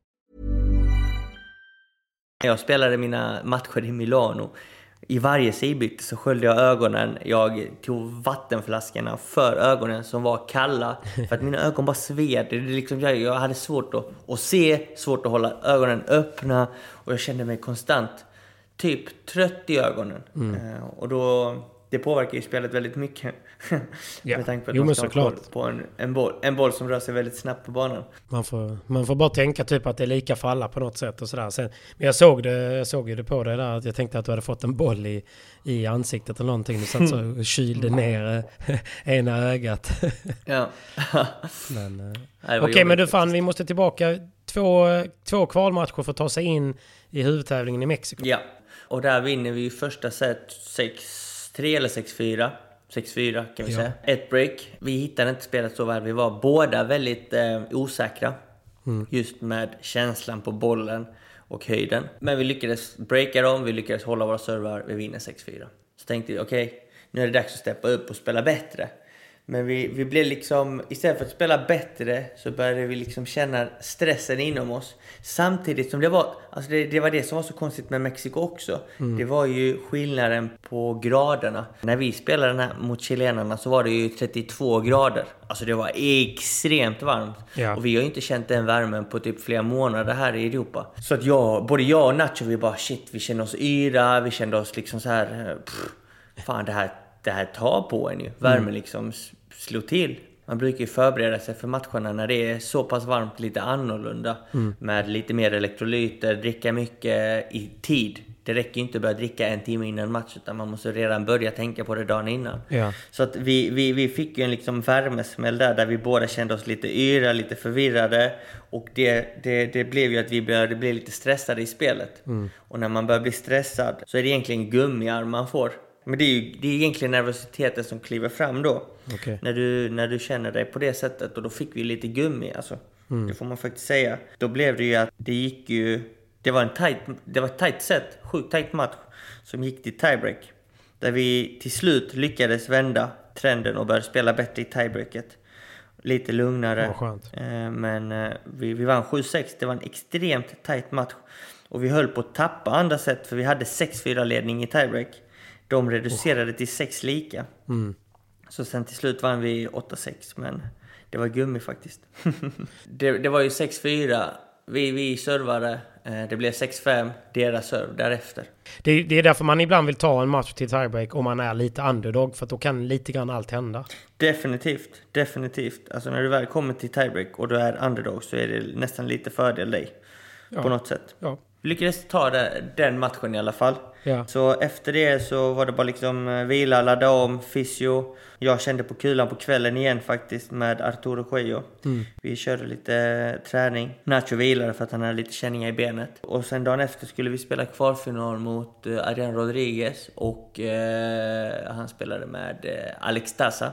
Jag spelade mina matcher i Milano. I varje sidbyte så sköljde jag ögonen. Jag tog vattenflaskorna för ögonen som var kalla. För att mina ögon bara sved. Det liksom, jag, hade svårt att, att se, svårt att hålla ögonen öppna. Och jag kände mig konstant typ trött i ögonen. Eh, och då, det påverkar ju spelet väldigt mycket. Ja. Med tanke på att Jo, man ska ha koll på en, en, boll, en boll som rör sig väldigt snabbt på banan. Man får, man får bara tänka typ att det är lika för alla på något sätt och sådär. Sen, men jag såg, det, jag såg ju det på dig där att jag tänkte att du hade fått en boll i, i ansiktet eller någonting. Du satt så och kylde ner eh, ena ögat. Ja. men, eh, Okej, men du fan, vi måste tillbaka. Två, två kvalmatcher för att ta sig in i huvudtävlingen i Mexiko. Ja, och där vinner vi första set 6-3 eller 6-4. 6-4 kan vi Ja. säga. Ett break. Vi hittade inte spelet så väl. Vi var båda väldigt eh, osäkra. Just med känslan på bollen och höjden. Men vi lyckades breaka dem, vi lyckades hålla våra servar, vi vinner 6-4. Så tänkte vi, okej, nu är det dags att steppa upp och spela bättre. Men vi, vi blev liksom, istället för att spela bättre så började vi liksom känna stressen inom oss. Samtidigt som det var, alltså det, det var det som var så konstigt med Mexiko också. Det var ju skillnaden på graderna. När vi spelade den här mot chilenarna så var det ju 32 grader. Alltså det var extremt varmt. Ja. Och vi har ju inte känt den värmen på typ flera månader här i Europa. Så att jag, både jag och Nacho, vi bara shit, vi kände oss yra, vi kände oss liksom så här, eh, pff, fan det här, det här tar på en ju. Värmen liksom s- slog till. Man brukar ju förbereda sig för matcherna när det är så pass varmt lite annorlunda. Med lite mer elektrolyter, dricka mycket i tid. Det räcker ju inte att börja dricka en timme innan match utan man måste redan börja tänka på det dagen innan. Ja. Så att vi, vi, vi fick ju en liksom värmesmäll där, där vi båda kände oss lite yra, lite förvirrade. Och det, det, det blev ju att vi började bli lite stressade i spelet. Och när man börjar bli stressad så är det egentligen gummiarm man får. Men det är ju det är egentligen nervositeten som kliver fram då. Okej. När, du, när du känner dig på det sättet. Och då fick vi lite gummi alltså. Det får man faktiskt säga. Då blev det ju att det gick ju... Det var, en tight, det var ett tight set, sjukt tight match. Som gick till tiebreak. Där vi till slut lyckades vända trenden och började spela bättre i tiebreaket. Lite lugnare. Eh, Men eh, vi, vi vann 7-6. Det var en extremt tight match. Och vi höll på att tappa andra set för vi hade 6-4 ledning i tiebreak. De reducerade till 6 lika. Så sen till slut vann vi 8-6 men det var gummi faktiskt. det, det var ju 6-4. Vi, vi servade. Eh, Det blev 6-5. Deras serv därefter. Det, det är därför man ibland vill ta en match till tiebreak om man är lite underdog. För att då kan lite grann allt hända. Definitivt, definitivt. Alltså när du väl kommer till tiebreak och du är underdog så är det nästan lite fördel dig. Ja. På något sätt. Ja. Vi lyckades ta det, den matchen i alla fall. Ja. Så efter det så var det bara liksom eh, vila, ladda om, fysio. Jag kände på kulan på kvällen igen faktiskt med Arturo Cuello. Vi körde lite eh, träning. Nacho vilade för att han hade lite känningar i benet. Och sen dagen efter skulle vi spela kvalfinal mot eh, Adrian Rodriguez och eh, han spelade med eh, Alex Tassa.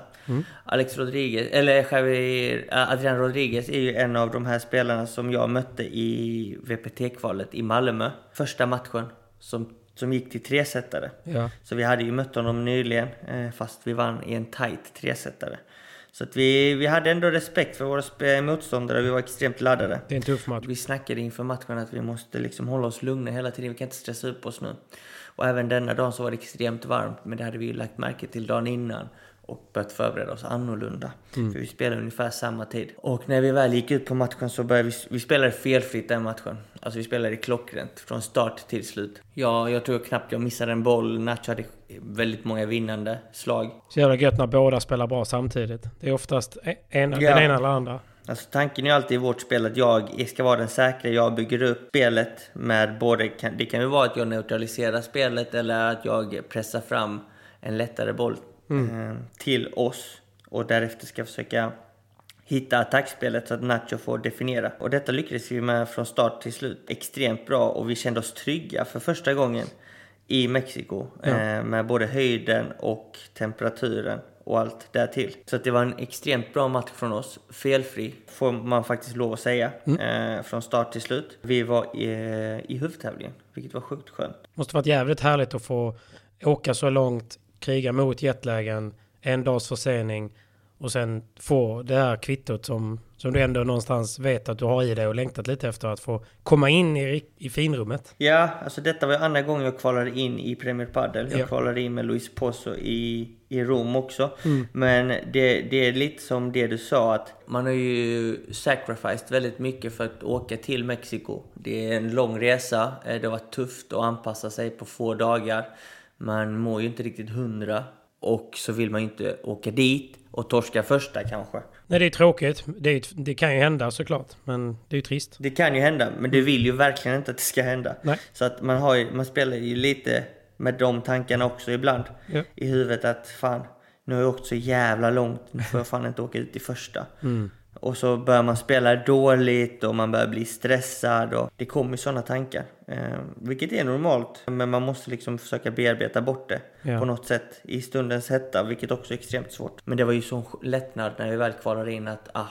Alex Rodriguez, eller Javier, Adrian Rodriguez är ju en av de här spelarna som jag mötte i VPT-kvalet i Malmö. Första matchen som, som gick till tresetare. Ja. Så vi hade ju mött honom nyligen, eh, fast vi vann i en tight tresetare. Så att vi, vi hade ändå respekt för våra sp- motståndare, vi var extremt laddade. Det är en tuff match. Vi snackade inför matchen att vi måste liksom hålla oss lugna hela tiden, vi kan inte stressa upp oss nu. Och även denna dagen så var det extremt varmt, men det hade vi ju lagt märke till dagen innan och börjat förbereda oss annorlunda. För vi spelade ungefär samma tid. Och när vi väl gick ut på matchen så började vi, vi spelade felfritt den matchen. Alltså vi spelade klockrent från start till slut. Ja, jag tror knappt jag missade en boll. Nacho hade väldigt många vinnande slag. Så jävla gött när båda spelar bra samtidigt. Det är oftast en, Ja. den ena eller andra. Alltså tanken är alltid i vårt spel att jag ska vara den säkra, jag bygger upp spelet med både, det kan ju vara att jag neutraliserar spelet eller att jag pressar fram en lättare boll mm. till oss och därefter ska försöka hitta attackspelet så att Nacho får definiera. Och detta lyckades vi med från start till slut. Extremt bra och vi kände oss trygga för första gången i Mexiko. Ja. Eh, med både höjden och temperaturen och allt därtill. Så det var en extremt bra match från oss. Felfri, får man faktiskt lov att säga, mm. eh, från start till slut. Vi var i, i huvudtävlingen, vilket var sjukt skönt. Måste varit jävligt härligt att få åka så långt, kriga mot jetlägen, en dags försening och sen få det här kvittot som, som du ändå någonstans vet att du har i dig och längtat lite efter att få komma in i, i finrummet. Ja, alltså detta var andra gången jag kvalade in i Premier Padel. Jag ja. kvalade in med Luis Pozo i, i Rom också. Mm. Men det, det är lite som det du sa att man har ju sacrificed väldigt mycket för att åka till Mexiko. Det är en lång resa. Eh, det var tufft att anpassa sig på få dagar. Man mår ju inte riktigt hundra. Och så vill man ju inte åka dit och torska första kanske. Nej, det är tråkigt. Det, är, det, kan ju hända såklart, men det är ju trist. Det kan ju hända, men du vill ju verkligen inte att det ska hända. Nej. Så att man, har ju, man spelar ju lite med de tankarna också ibland ja. i huvudet att fan, nu har jag åkt så jävla långt, nu får jag fan inte åka ut i första. Mm. Och så börjar man spela dåligt och man börjar bli stressad och det kommer sådana tankar. Eh, vilket är normalt, men man måste liksom försöka bearbeta bort det ja. på något sätt i stundens hetta, vilket också är extremt svårt. Men det var ju sån lättnad när vi väl kvalade in att ah,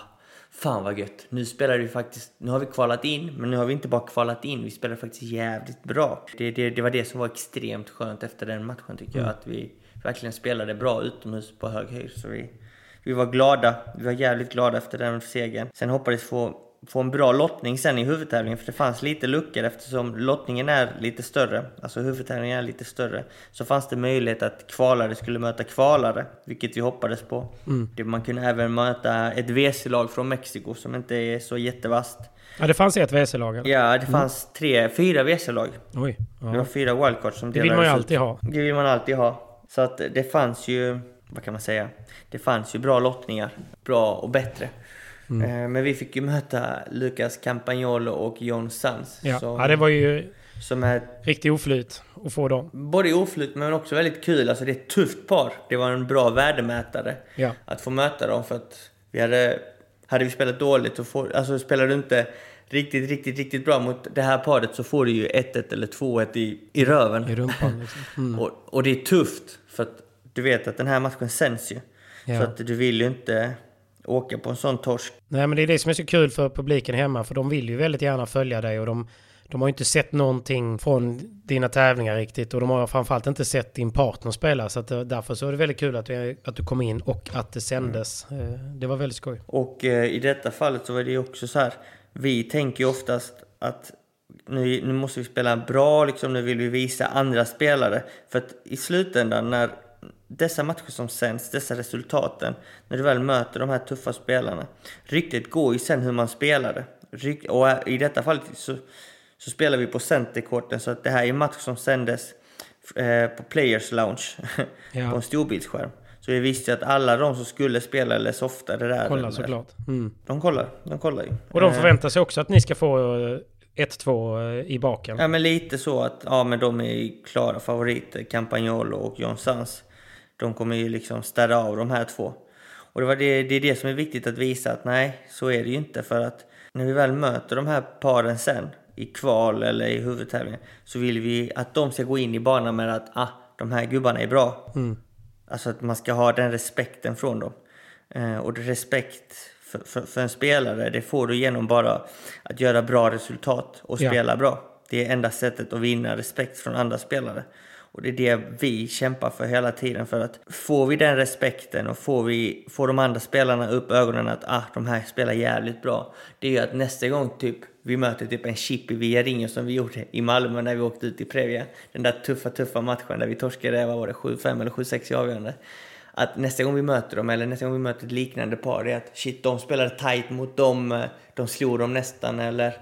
Fan vad gött. Nu spelar vi faktiskt, nu har vi kvalat in, men nu har vi inte bara kvalat in, vi spelar faktiskt jävligt bra. Det, det, det var det som var extremt skönt efter den matchen tycker mm. jag, att vi verkligen spelade bra utomhus på hög höjd. Så vi, vi var glada. Vi var jävligt glada efter den segern. Sen hoppades få få en bra lottning sen i huvudtävlingen för det fanns lite luckor eftersom lottningen är lite större, alltså huvudtävlingen är lite större, så fanns det möjlighet att kvalare skulle möta kvalare, vilket vi hoppades på. Mm. Man kunde även möta ett WC-lag från Mexiko som inte är så jättevast. Ja, det fanns ett WC-lag? Ja, det fanns mm. tre, fyra WC-lag. Oj. Ja. Det var fyra wildcards som delades. Det vill man ju alltid ha. Det vill man alltid ha. Så att det fanns ju vad kan man säga? Det fanns ju bra lottningar, bra och bättre. Mm. Eh, men vi fick ju möta Lucas Campagnolo och John Sanz. Ja. Som, ja, det var ju som är riktigt oflyt att få dem. Både oflyt men också väldigt kul. Alltså det är ett tufft par. Det var en bra värdemätare ja. att få möta dem för att vi hade... Hade vi spelat dåligt och få, alltså spelar du inte riktigt, riktigt, riktigt bra mot det här paret så får du ju 1-1 eller 2-1 i, i röven. I rumpan liksom. Mm. och, och det är tufft för att du vet att den här matchen sänds ju. Ja. Så att du vill ju inte åka på en sån torsk. Nej, men det är det som är så kul för publiken hemma, för de vill ju väldigt gärna följa dig och de, de har ju inte sett någonting från dina tävlingar riktigt och de har framförallt inte sett din partner spela. Så att eh, därför så är det väldigt kul att du, att du kom in och att det sändes. Mm. Det var väldigt skoj. Och eh, i detta fallet så var det ju också så här. Vi tänker ju oftast att nu, nu måste vi spela bra, liksom, nu vill vi visa andra spelare. För att i slutändan när dessa matcher som sänds, dessa resultaten, när du väl möter de här tuffa spelarna. Ryktet går ju sen hur man spelar det. Och i detta fallet så, så spelar vi på centerkorten så att det här är en match som sändes eh, på Players Lounge ja. på en storbildsskärm. Så vi visste att alla de som skulle spela eller softa det där... Kollar såklart. Mm. De kollar, de kollar ju. Och de eh. förväntar sig också att ni ska få 1-2 eh, i baken. Ja men lite så att, ja men de är klara favoriter, Campagnolo och John Sans de kommer ju liksom städa av de här två. Och det, var det, det är det som är viktigt att visa att nej, så är det ju inte. För att när vi väl möter de här paren sen, i kval eller i huvudtävlingen, så vill vi att de ska gå in i banan med att ah, de här gubbarna är bra. Mm. Alltså att man ska ha den respekten från dem. Eh, och respekt för, för, för, en spelare, det får du genom bara att göra bra resultat och spela ja. bra. Det är enda sättet att vinna respekt från andra spelare. Och det är det vi kämpar för hela tiden. För att får vi den respekten och får, vi, får de andra spelarna upp ögonen att ah, de här spelar jävligt bra. Det är ju att nästa gång typ vi möter typ en chip i Villarinho som vi gjorde i Malmö när vi åkte ut i Previa. Den där tuffa, tuffa matchen där vi torskade, vad var det, 7-5 eller 7-6 i avgörande. Att nästa gång vi möter dem, eller nästa gång vi möter ett liknande par, det är att shit, de spelade tight mot dem, eh, de slog dem nästan, eller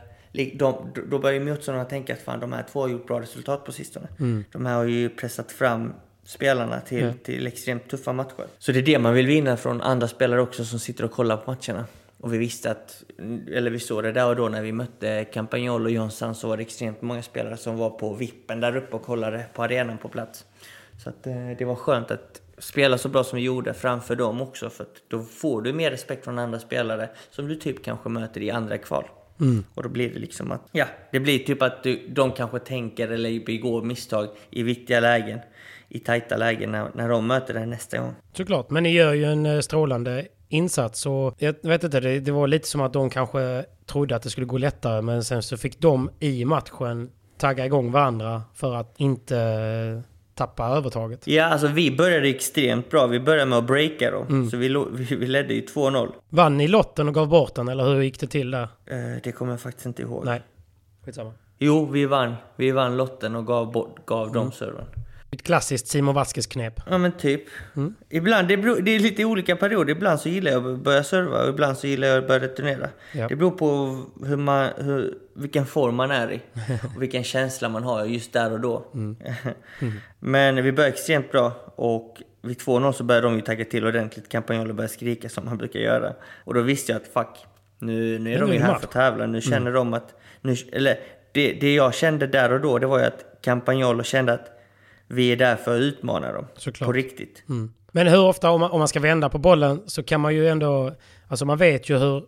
de, då börjar motståndarna tänka att fan, de här två har gjort bra resultat på sistone. Mm. De här har ju pressat fram spelarna till, mm. till extremt tuffa matcher. Så det är det man vill vinna från andra spelare också som sitter och kollar på matcherna. Och vi visste att, eller vi såg det där och då när vi mötte Campagnol och Jonsson så var det extremt många spelare som var på vippen där uppe och kollade på arenan på plats. Så att eh, det var skönt att spela så bra som vi gjorde framför dem också för då får du mer respekt från andra spelare som du typ kanske möter i andra kval. Mm. Och då blir det liksom att, ja, det blir typ att du, de kanske tänker eller begår misstag i viktiga lägen, i tajta lägen när, när de möter dig nästa gång. Såklart, men ni gör ju en eh, strålande insats och jag vet inte, det, det var lite som att de kanske trodde att det skulle gå lättare men sen så fick de i matchen tagga igång varandra för att inte tappa övertaget. Ja, alltså vi började extremt bra. Vi började med att breaka dem. Mm. Så vi, vi, vi ledde ju 2-0. Vann ni lotten och gav bort den, eller hur gick det till där? Eh, det kommer jag faktiskt inte ihåg. Nej, skitsamma. Jo, vi vann. Vi vann lotten och gav, bort, gav mm. dem servern. Ett klassiskt Simon Vasquez-knep. Ja, men typ. Mm. Ibland, det, beror, det är lite olika perioder. Ibland så gillar jag att börja serva och ibland så gillar jag att börja returnera. Ja. Det beror på hur man, hur, vilken form man är i och vilken känsla man har just där och då. Mm. Mm. men vi började extremt bra och vid 2-0 så började de ju tagga till ordentligt. Campagnolo började skrika som han brukar göra. Och då visste jag att fuck, nu, nu är de ju här för att tävla. Nu känner mm. de att... Nu, eller det, det jag kände där och då, det var ju att Campagnolo kände att vi är där för att utmana dem. Såklart. På riktigt. Mm. Men hur ofta, om man, om man ska vända på bollen, så kan man ju ändå... Alltså man vet ju hur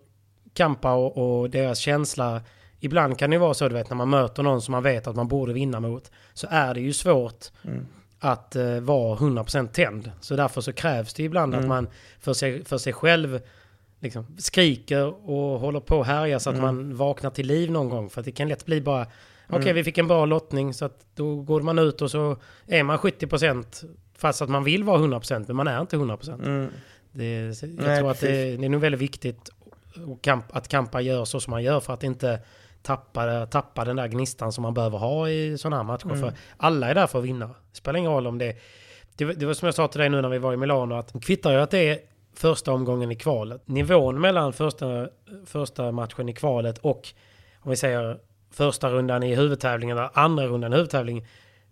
Kampa och, och deras känsla... Ibland kan det vara så, du vet, när man möter någon som man vet att man borde vinna mot, så är det ju svårt mm. att uh, vara 100% tänd. Så därför så krävs det ibland mm. att man för sig, för sig själv liksom, skriker och håller på att härja så att mm. man vaknar till liv någon gång. För det kan lätt bli bara Okej, okay, mm. vi fick en bra lottning så att då går man ut och så är man 70% fast att man vill vara 100% men man är inte 100%. Mm. Det, jag Nej, tror att det, det, är nog väldigt viktigt att Kampa gör så som man gör för att inte tappa, tappa den där gnistan som man behöver ha i sådana här matcher. Mm. För alla är där för att vinna. Det spelar ingen roll om det... Det, det var som jag sa till dig nu när vi var i Milano att kvittar ju att det är första omgången i kvalet. Nivån mellan första, första matchen i kvalet och om vi säger första rundan i huvudtävlingen andra rundan i huvudtävlingen.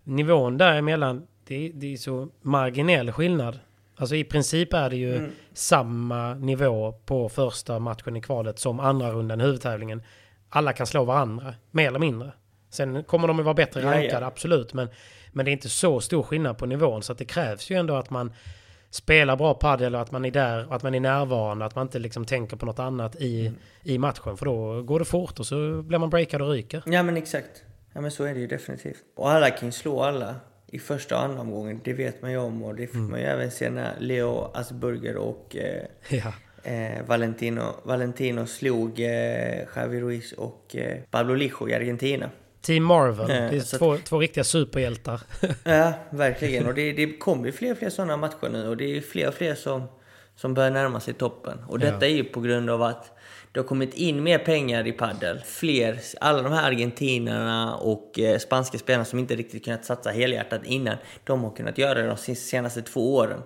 Nivån däremellan, det, det är så marginell skillnad. Alltså i princip är det ju mm. samma nivå på första matchen i kvalet som andra rundan i huvudtävlingen. Alla kan slå varandra, mer eller mindre. Sen kommer de att vara bättre rankade, ja, ja. absolut. Men, men det är inte så stor skillnad på nivån. Så att det krävs ju ändå att man spelar bra padel och att man är där, att man är närvarande, att man inte liksom tänker på något annat i, mm. i matchen. För då går det fort och så blir man breakad och ryker. Ja men exakt. Ja men så är det ju definitivt. Och alla kan ju slå alla i första och andra omgången. Det vet man ju om och det fick mm. man ju även se när Leo Asburger och eh, ja. eh, Valentino, Valentino slog eh, Javi Ruiz och eh, Pablo Lijo i Argentina. Team Marvel. Ja, det är två, två riktiga superhjältar. ja, verkligen. Och det, det kommer ju fler och fler sådana matcher nu. Och det är fler och fler som, som börjar närma sig toppen. Och detta ja. är ju på grund av att det har kommit in mer pengar i paddel. Fler, alla de här argentinarna och eh, spanska spelarna som inte riktigt kunnat satsa helhjärtat innan, de har kunnat göra det de senaste två åren.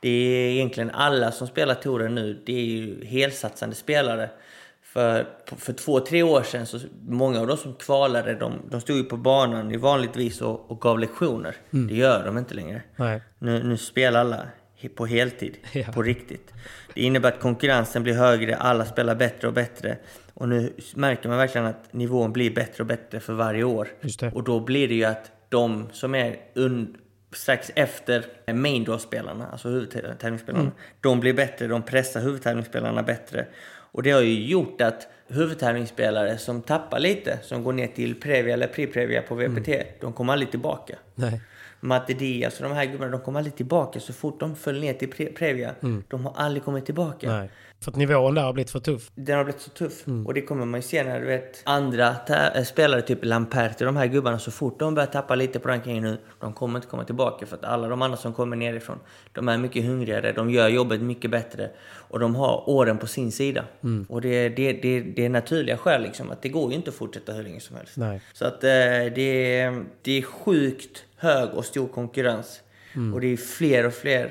Det är egentligen alla som spelar touren nu, det är ju helsatsande spelare. För, för två, tre år sedan, så många av de som kvalade, de, de stod ju på banan i vanligtvis och, och gav lektioner. Mm. Det gör de inte längre. Nu, nu spelar alla på heltid, ja. på riktigt. Det innebär att konkurrensen blir högre, alla spelar bättre och bättre. Och nu märker man verkligen att nivån blir bättre och bättre för varje år. Och då blir det ju att de som är und strax efter main draw-spelarna, alltså huvudtävlingsspelarna, mm. de blir bättre, de pressar huvudtävlingsspelarna bättre. Och det har ju gjort att huvudtävlingsspelare som tappar lite, som går ner till Previa eller Pre-Previa på VPT, mm. de kommer aldrig tillbaka. Nej. Matte Diaz och de här gubbarna, de kommer aldrig tillbaka så fort de föll ner till pre Previa. Mm. De har aldrig kommit tillbaka. Nej. För att nivån där har blivit för tuff. Den har blivit så tuff. Mm. Och det kommer man ju se när du vet andra äh, spelare, typ Lamperti, de här gubbarna, så fort de börjar tappa lite på rankingen nu, de kommer inte komma tillbaka. För att alla de andra som kommer nerifrån, de är mycket hungrigare, de gör jobbet mycket bättre. Och de har åren på sin sida. Mm. Och det, det, det, det är naturliga skäl liksom, att det går ju inte att fortsätta hur länge som helst. Nej. Så att äh, det, det är sjukt hög och stor konkurrens. Mm. Och det är fler och fler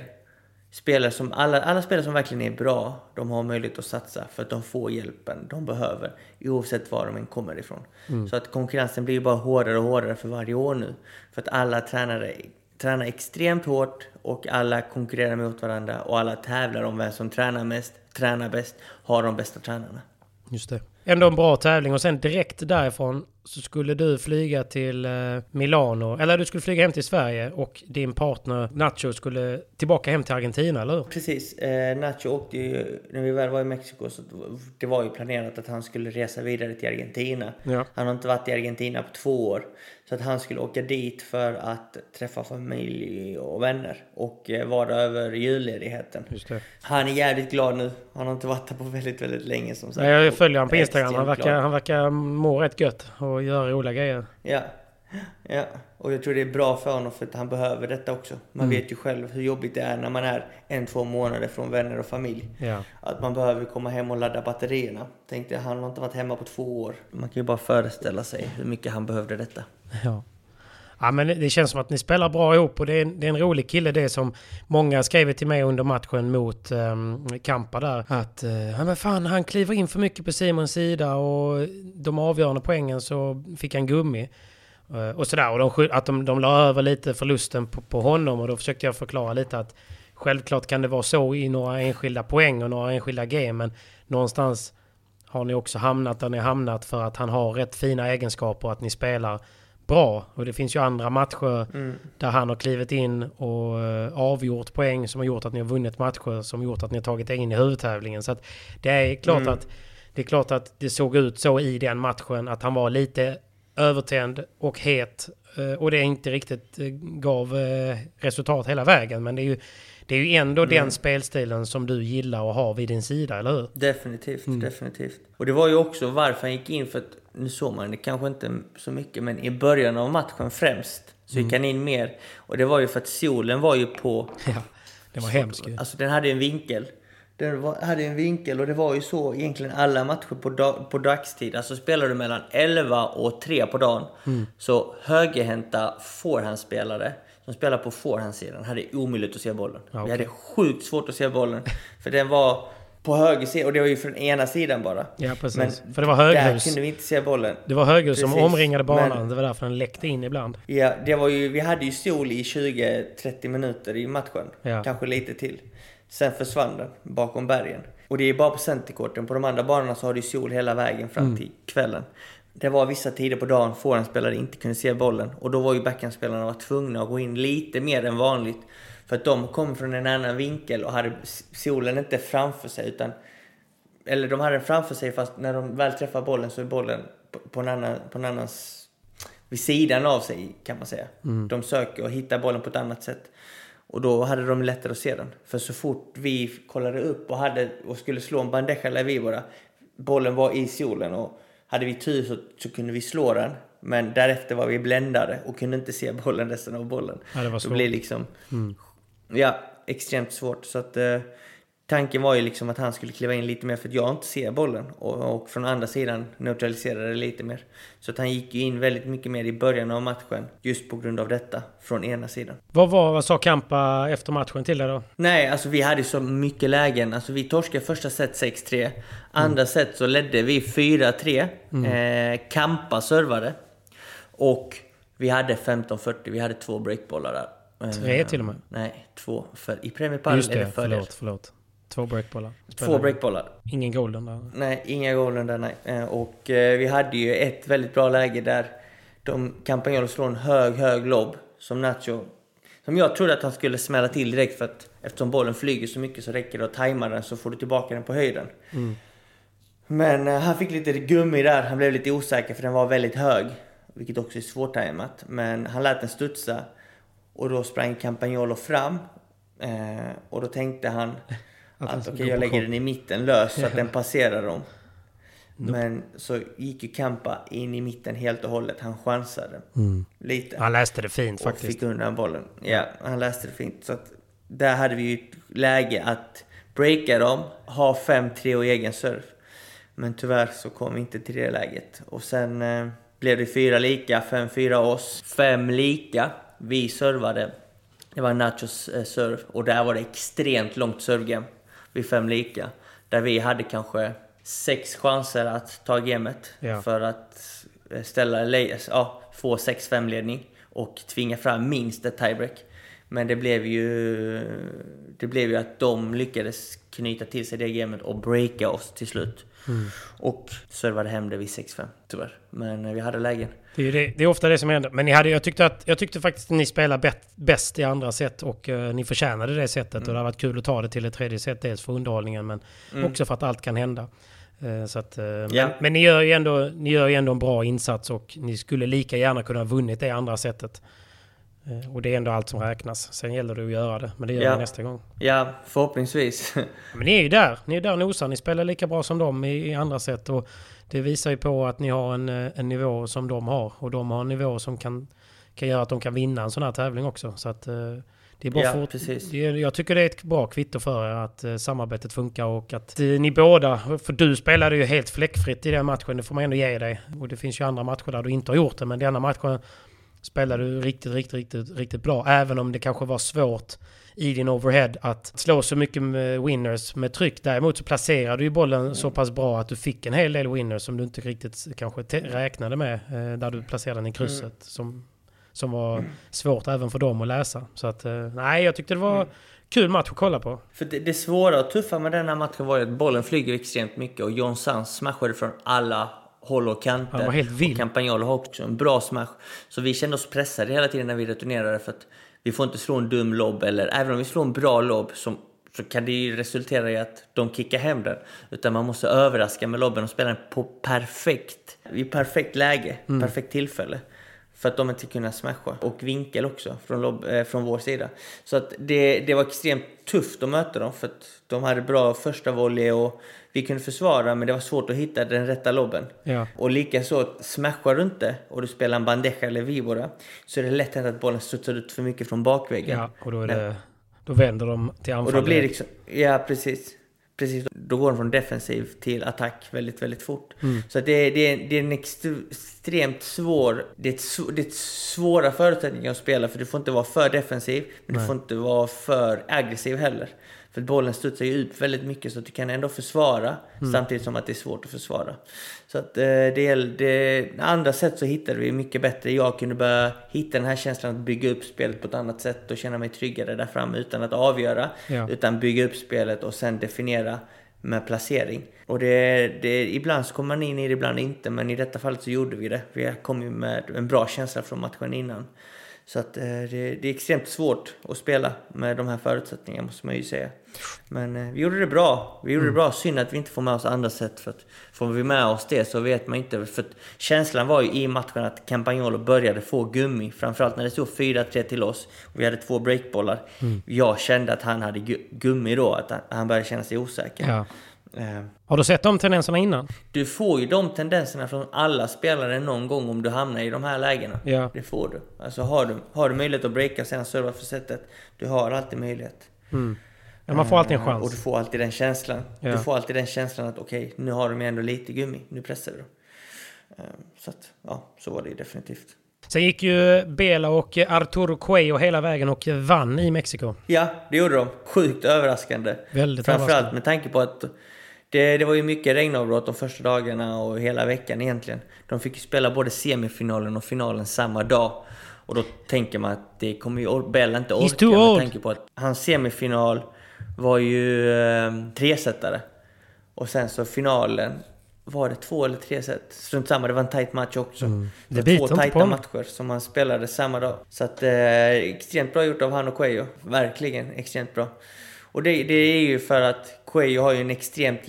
spelare som, alla, alla spelare som verkligen är bra, de har möjlighet att satsa för att de får hjälpen de behöver oavsett var de än kommer ifrån. Mm. Så att konkurrensen blir bara hårdare och hårdare för varje år nu. För att alla tränare tränar extremt hårt och alla konkurrerar mot varandra och alla tävlar om vem som tränar mest, tränar bäst, har de bästa tränarna. Just det. Ändå en bra tävling och sen direkt därifrån så skulle du flyga till eh, Milano, eller du skulle flyga hem till Sverige och din partner Nacho skulle tillbaka hem till Argentina, eller hur? Precis. Eh, Nacho åkte ju, när vi väl var i Mexiko, så det var ju planerat att han skulle resa vidare till Argentina. Ja. Han har inte varit i Argentina på två år. Så att han skulle åka dit för att träffa familj och vänner och eh, vara över julledigheten. Han är jävligt glad nu. Han har inte varit där på väldigt, väldigt länge som sagt. Ja, jag följer honom på Instagram. Han verkar, han verkar må rätt gött och göra roliga grejer. Ja. ja, och jag tror det är bra för honom för att han behöver detta också. Man Mm. vet ju själv hur jobbigt det är när man är en, två månader från vänner och familj. Ja. Att man behöver komma hem och ladda batterierna. Tänkte han har inte varit hemma på två år. Man kan ju bara föreställa sig hur mycket han behövde detta. Ja. Ja, men det känns som att ni spelar bra ihop och det är, en, det är en rolig kille det som många skrev till mig under matchen mot um, Kampa där. Att uh, ja, men fan, han kliver in för mycket på Simons sida och de avgörande poängen så fick han gummi. Uh, och sådär. Och de, att de, de la över lite förlusten på, på honom och då försökte jag förklara lite att självklart kan det vara så i några enskilda poäng och några enskilda game men någonstans har ni också hamnat där ni hamnat för att han har rätt fina egenskaper och att ni spelar bra. Och det finns ju andra matcher där han har klivit in och eh, avgjort poäng som har gjort att ni har vunnit matcher som gjort att ni har tagit er in i huvudtävlingen. Så att det är klart att det är klart att det såg ut så i den matchen att han var lite övertänd och het eh, och det inte riktigt eh, gav resultat hela vägen. Men det är ju, det är ju ändå den spelstilen som du gillar och har vid din sida, eller hur? Definitivt, definitivt. Och det var ju också varför han gick in för att, nu såg man det kanske inte så mycket, men i början av matchen främst så gick han in mer. Och det var ju för att solen var ju på Ja, det var hemskt ju. Alltså den hade en vinkel. Den var, hade en vinkel och det var ju så egentligen alla matcher på, dag, på dagstid. Alltså spelar du mellan 11 och 3 på dagen. Så högerhänta forehandspelare som spelar på forehandsidan hade omöjligt att se bollen. Ja, Vi okej. hade sjukt svårt att se bollen. för den var på höger sida och det var ju från ena sidan bara. Ja, precis. Men För det var där höghus. kunde vi inte se bollen. Det var höghus som omringade banan. men- Det var därför den läckte in ibland. Ja, det var ju, vi hade ju sol i 20-30 minuter i matchen. Ja. Kanske lite till. Sen försvann den bakom bergen. Och det är bara på centerkorten. På de andra banorna så har ju sol hela vägen fram Mm. till kvällen. Det var vissa tider på dagen forehandspelare inte kunde se bollen. Och då var ju backhandspelarna var tvungna att gå in lite mer än vanligt. För att de kom från en annan vinkel och hade solen inte framför sig utan... Eller de hade den framför sig fast när de väl träffar bollen så är bollen på, på en annan... På en annans, vid sidan av sig kan man säga. De söker och hittar bollen på ett annat sätt. Och då hade de lättare att se den. För så fort vi kollade upp och, hade, och skulle slå en bandeja eller vibora, bollen var i solen och hade vi tur så, så kunde vi slå den. Men därefter var vi bländade och kunde inte se bollen resten av bollen. Ja, det var svårt. blev liksom, ja, extremt svårt. Så att eh, tanken var ju liksom att han skulle kliva in lite mer för att jag inte ser bollen. Och, och från andra sidan neutralisera det lite mer. Så att han gick ju in väldigt mycket mer i början av matchen. Just på grund av detta, från ena sidan. Vad, var, vad sa Kampa efter matchen till dig då? Nej, alltså vi hade så mycket lägen. Alltså vi torskade första set 6-3. Andra set så ledde vi 4-3. Eh, Kampa servade. Och vi hade 15-40. Vi hade två breakbollar där. Eh, Tre till och med? Nej, två. För I Premier Padel är det, fördel. förlåt, förlåt. Två breakbollar. Två breakbollar. Ingen golden där. Nej, inga golden där nej. Eh, Och eh, vi hade ju ett väldigt bra läge där de Campagnolo slår en hög, hög lobb som Nacho... Som jag trodde att han skulle smälla till direkt för att eftersom bollen flyger så mycket så räcker det att tajma den så får du tillbaka den på höjden. Men eh, han fick lite gummi där, han blev lite osäker för den var väldigt hög. Vilket också är svårtajmat. Men han lät den studsa och då sprang Campagnolo fram. Eh, och då tänkte han Att att okej, gå jag lägger den i mitten lös så att den passerar dem. Men så gick ju Kampa in i mitten helt och hållet. Han chansade lite. Han läste det fint och faktiskt. fick undan bollen. Ja, han läste det fint. Så att där hade vi ju ett läge att breaka dem, ha 5-3 och egen serve. Men tyvärr så kom vi inte till det läget. Och sen eh, blev det fyra lika, 5-4 oss. Fem lika. Vi servade. Det var Nachos eh, serve och där var det extremt långt servegame vid fem lika. Där vi hade kanske sex chanser att ta gamet Ja. för att eh, ställa, ja, få 6-5 ledning och tvinga fram minst ett tiebreak. Men det blev ju, det blev ju att de lyckades knyta till sig det gamet och breaka oss till slut. Mm. Och servade hem det vid 6-5 tyvärr. Men eh, vi hade lägen. Det är, det, det är ofta det som händer. Men ni hade, jag, tyckte att, jag tyckte faktiskt att ni spelade bäst i andra set och uh, ni förtjänade det sättet. Mm. Och det har varit kul att ta det till ett tredje set. Dels för underhållningen men mm. också för att allt kan hända. Uh, så att, uh, ja. men, men, ni, gör ju ändå, ni gör ju ändå en bra insats och ni skulle lika gärna kunna ha vunnit det andra setet. Eh, och det är ändå allt som räknas. Sen gäller det att göra det. Men det gör ja. vi nästa gång. Ja, förhoppningsvis. men ni är ju där. Ni är där och nosar. Ni spelar lika bra som dem i, i, andra sätt. Och det visar ju på att ni har en, eh, en nivå som de har. Och de har en nivå som kan, kan göra att de kan vinna en sån här tävling också. Så att, eh, det är bara ja, fort, precis. Det jag tycker det är ett bra kvitto för er att samarbetet funkar och att ni båda, för du spelade ju helt fläckfritt i den matchen, det får man ändå ge dig. Och det finns ju andra matcher där du inte har gjort det, men denna matchen spelade du riktigt, riktigt, riktigt, riktigt bra. Även om det kanske var svårt i din overhead att slå så mycket med winners med tryck. Däremot så placerade du ju bollen så pass bra att du fick en hel del winners som du inte riktigt kanske räknade med. Eh, där du placerade den i krysset. Mm. Som, som var svårt även för dem att läsa. Så att, eh, nej, jag tyckte det var mm. kul match att kolla på. För det, det svåra och tuffa med den här matchen var ju att bollen flyger extremt mycket och John Sands smashade från alla håll och kanter. Han var helt vild. Campagnolo har också en bra smash. Så vi kände oss pressade hela tiden när vi returnerade för att vi får inte slå en dum lobb eller även om vi slår en bra lobb som så kan det ju resultera i att de kickar hem den. Utan man måste överraska med lobben och spela den på perfekt, i perfekt läge, mm. perfekt tillfälle. För att de inte kunna smasha. Och vinkel också från, lob, eh, från vår sida. Så att det, det var extremt tufft att möta dem för att de hade bra första volley och vi kunde försvara men det var svårt att hitta den rätta lobben. Ja. Och likaså, smashar du inte och du spelar en bandeja eller vibora så är det lätt att bollen studsar ut för mycket från bakväggen. Ja, och då, är det, då vänder de till anfall. Och då blir det liksom, ja precis. Precis, då går de från defensiv till attack väldigt, väldigt fort. Mm. Så det, är, det, är, det är en extremt svår... Det är, ett, det är svåra förutsättningar att spela för du får inte vara för defensiv, men Nej. du får inte vara för aggressiv heller. För bollen studsar ju ut väldigt mycket så att du kan ändå försvara mm. samtidigt som att det är svårt att försvara. Så att eh, det, det, andra sätt så hittade vi mycket bättre. Jag kunde börja hitta den här känslan att bygga upp spelet på ett annat sätt och känna mig tryggare där framme utan att avgöra. Ja. Utan bygga upp spelet och sen definiera med placering. Och det, det, ibland så kommer man in i det, ibland inte. Men i detta fallet så gjorde vi det. Vi kom ju med en bra känsla från matchen innan. Så att eh, det, det, är extremt svårt att spela med de här förutsättningarna måste man ju säga. Men eh, vi gjorde det bra. Vi gjorde mm. det bra. Synd att vi inte får med oss andra sätt. För att får vi med oss det så vet man inte. För känslan var ju i matchen att Campagnolo började få gummi. Framförallt när det stod 4-3 till oss. Och vi hade två breakbollar. Mm. Jag kände att han hade gummi då. Att han började känna sig osäker. Ja. Eh, har du sett de tendenserna innan? Du får ju de tendenserna från alla spelare någon gång om du hamnar i de här lägena. Ja. Det får du. Alltså har du, har du möjlighet att breaka sen serva för sättet, du har alltid möjlighet. Mm. Ja, man får alltid en chans. Och du får alltid den känslan. Ja. Du får alltid den känslan att okej, okay, nu har de ändå lite gummi, nu pressar du. Eh, så att, ja, så var det definitivt. Sen gick ju Bela och Arturo Cuello hela vägen och vann i Mexiko. Ja, det gjorde de. Sjukt överraskande. Väldigt Framförallt överraskande. med tanke på att det, det var ju mycket regnavbrott de första dagarna och hela veckan egentligen. De fick ju spela både semifinalen och finalen samma dag. Och då tänker man att det kommer ju Bella inte orka med tanke på att hans semifinal var ju eh, tresetare. Och sen så finalen var det två eller tre set? Strunt samma, det var en tight match också. Mm. Det, det två tajta matcher som han spelade samma dag. Så att eh, extremt bra gjort av han och Cuello. Verkligen extremt bra. Och det, det är ju för att Cuello har ju en extremt,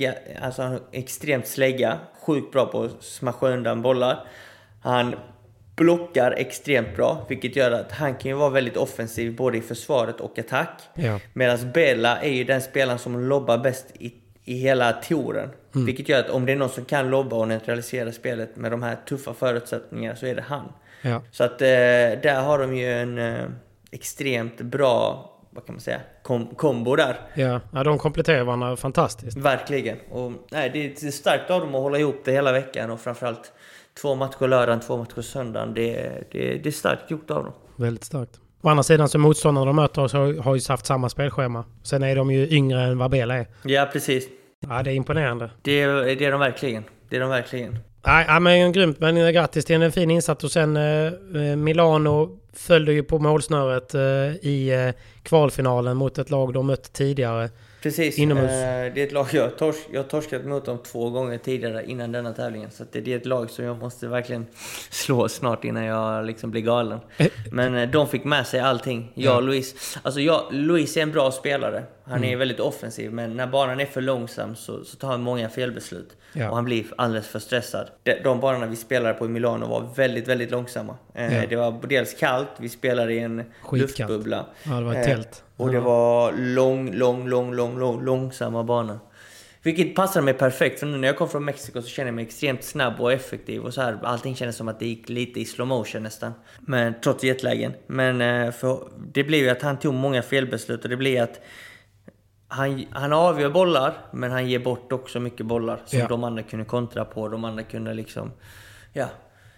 alltså en extremt slägga. Sjukt bra på att smasha undan bollar. Han blockar extremt bra, vilket gör att han kan ju vara väldigt offensiv både i försvaret och attack. Ja. Medan Bella är ju den spelaren som lobbar bäst i, i hela touren. Mm. Vilket gör att om det är någon som kan lobba och neutralisera spelet med de här tuffa förutsättningarna så är det han. Ja. Så att eh, där har de ju en eh, extremt bra vad kan man säga, kom, kombo där. Ja, ja, de kompletterar varandra fantastiskt. Verkligen. Och, nej, det är starkt av dem att hålla ihop det hela veckan och framförallt två matcher lördagen, två matcher söndagen. Det, det, det är starkt gjort av dem. Väldigt starkt. Å andra sidan så motståndarna de möter oss har, har ju haft samma spelschema. Sen är de ju yngre än vad Bela är. Ja, precis. Ja, det är imponerande. Det, det är de verkligen. Det är de verkligen. Nej, men grymt. Men grattis till en fin insats. Och sen eh, Milano följde ju på målsnöret eh, i eh, kvalfinalen mot ett lag de mött tidigare. Precis. Inomhus. Eh, det är ett lag jag, tors jag torskat mot dem två gånger tidigare innan denna tävlingen. Så det är ett lag som jag måste verkligen slå snart innan jag liksom blir galen. Eh. Men eh, de fick med sig allting. Jag och Luis. Alltså jag, Luis är en bra spelare. Han mm. är väldigt offensiv, men när banan är för långsam så, så tar han många felbeslut. Ja. Och han blir alldeles för stressad. De, de banorna vi spelade på i Milano var väldigt, väldigt långsamma. Eh, ja. Det var dels kallt, vi spelade i en Skitkallt. luftbubbla. Ja, det var ett tält. Och det var lång, lång, lång, lång, lång, långsamma banor. Vilket passade mig perfekt, för nu när jag kom från Mexiko så känner jag mig extremt snabb och effektiv och så här. Allting kändes som att det gick lite i slow motion nästan. Men trots jetlagen. Men eh, för, det blev ju att han tog många felbeslut och det blir att han, han avgör bollar, men han ger bort också mycket bollar som ja. de andra kunde kontra på. De andra kunde liksom... Ja.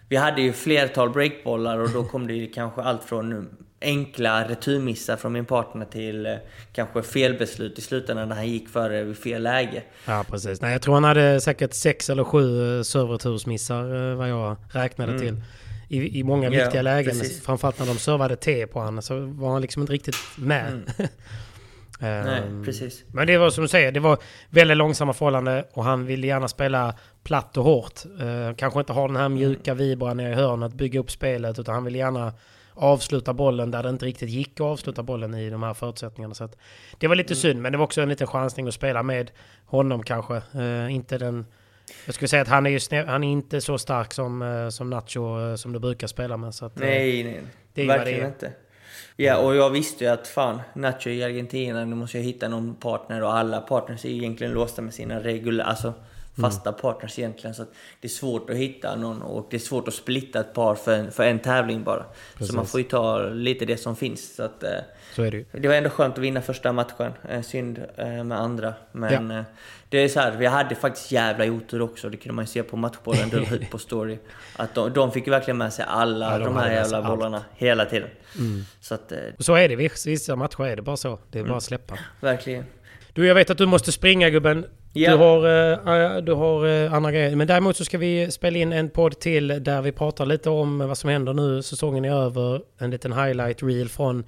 Vi hade ju flertal breakbollar och då kom det ju kanske allt från enkla returmissar från min partner till eh, kanske felbeslut i slutändan när han gick före vid fel läge. Ja, precis. Nej, jag tror han hade säkert sex eller sju eh, servertursmissar eh, vad jag räknade mm. till. I, I många viktiga ja, lägen. Precis. Framförallt när de servade T på honom så var han liksom inte riktigt med. Mm. Nej, ehm, precis. Men det var som du säger, det var väldigt långsamma förhållanden och han ville gärna spela platt och hårt. Uh, kanske inte ha den här mjuka mm. vibran nere i hörnet, bygga upp spelet, utan han ville gärna avsluta bollen där det inte riktigt gick att avsluta bollen i de här förutsättningarna. Så det var lite mm. synd, men det var också en liten chansning att spela med honom kanske. Uh, inte den... Jag skulle säga att han är, ju han är inte så stark som, uh, som Nacho uh, som du brukar spela med. Så att, nej, nej. Det verkligen inte. Ja, och jag visste ju att fan, Nacho i Argentina, nu måste jag hitta någon partner och alla partners är egentligen låsta med sina reguljära, alltså fasta mm. partners egentligen. Så det är svårt att hitta någon och det är svårt att splitta ett par för en, för en tävling bara. Precis. Så man får ju ta lite det som finns. Så, att, eh, så det. Det var ändå skönt att vinna första matchen. Eh, synd eh, med andra. Men ja. Det är så här, vi hade faktiskt jävla otur också. Det kunde man ju se på matchbollen du ut på story. Att de, de fick ju verkligen med sig alla ja, de, de här jävla bollarna allt. hela tiden. Mm. Så, att, så är det. Vissa matcher är det bara så. Det är mm. bara att släppa. Verkligen. Du, jag vet att du måste springa gubben. Ja. Du har, du har uh, andra grejer. Men däremot så ska vi spela in en podd till där vi pratar lite om vad som händer nu. Säsongen är över. En liten highlight reel från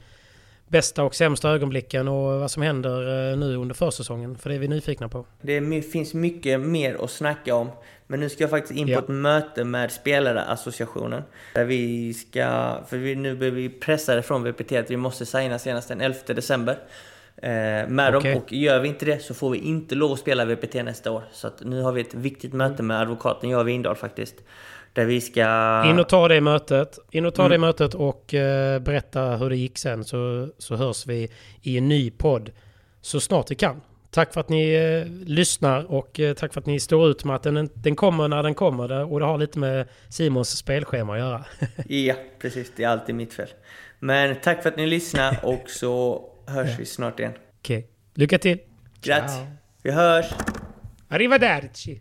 bästa och sämsta ögonblicken och vad som händer uh, nu under försäsongen. För det är vi nyfikna på. Det finns mycket mer att snacka om. Men nu ska jag faktiskt in på ett möte med Spelarassociationen. Där vi ska... För vi, nu blir vi pressade från VPT att vi måste signa senast den 11 december eh, med okay. dem. Och gör vi inte det så får vi inte lov att spela VPT nästa år. Så nu har vi ett viktigt möte med advokaten, jag och Windahl faktiskt. Där vi ska... In och ta det mötet. In och ta mm. det mötet och eh, berätta hur det gick sen så, så hörs vi i en ny podd så snart vi kan. Tack för att ni eh, lyssnar och eh, tack för att ni står ut med att den, den kommer när den kommer. Och det har lite med Simons spelschema att göra. ja, precis. Det är alltid mitt fel. Men tack för att ni lyssnar och så hörs vi snart igen. Okej. Okay. Lycka till! Grazie! Vi hörs! Arrivederci!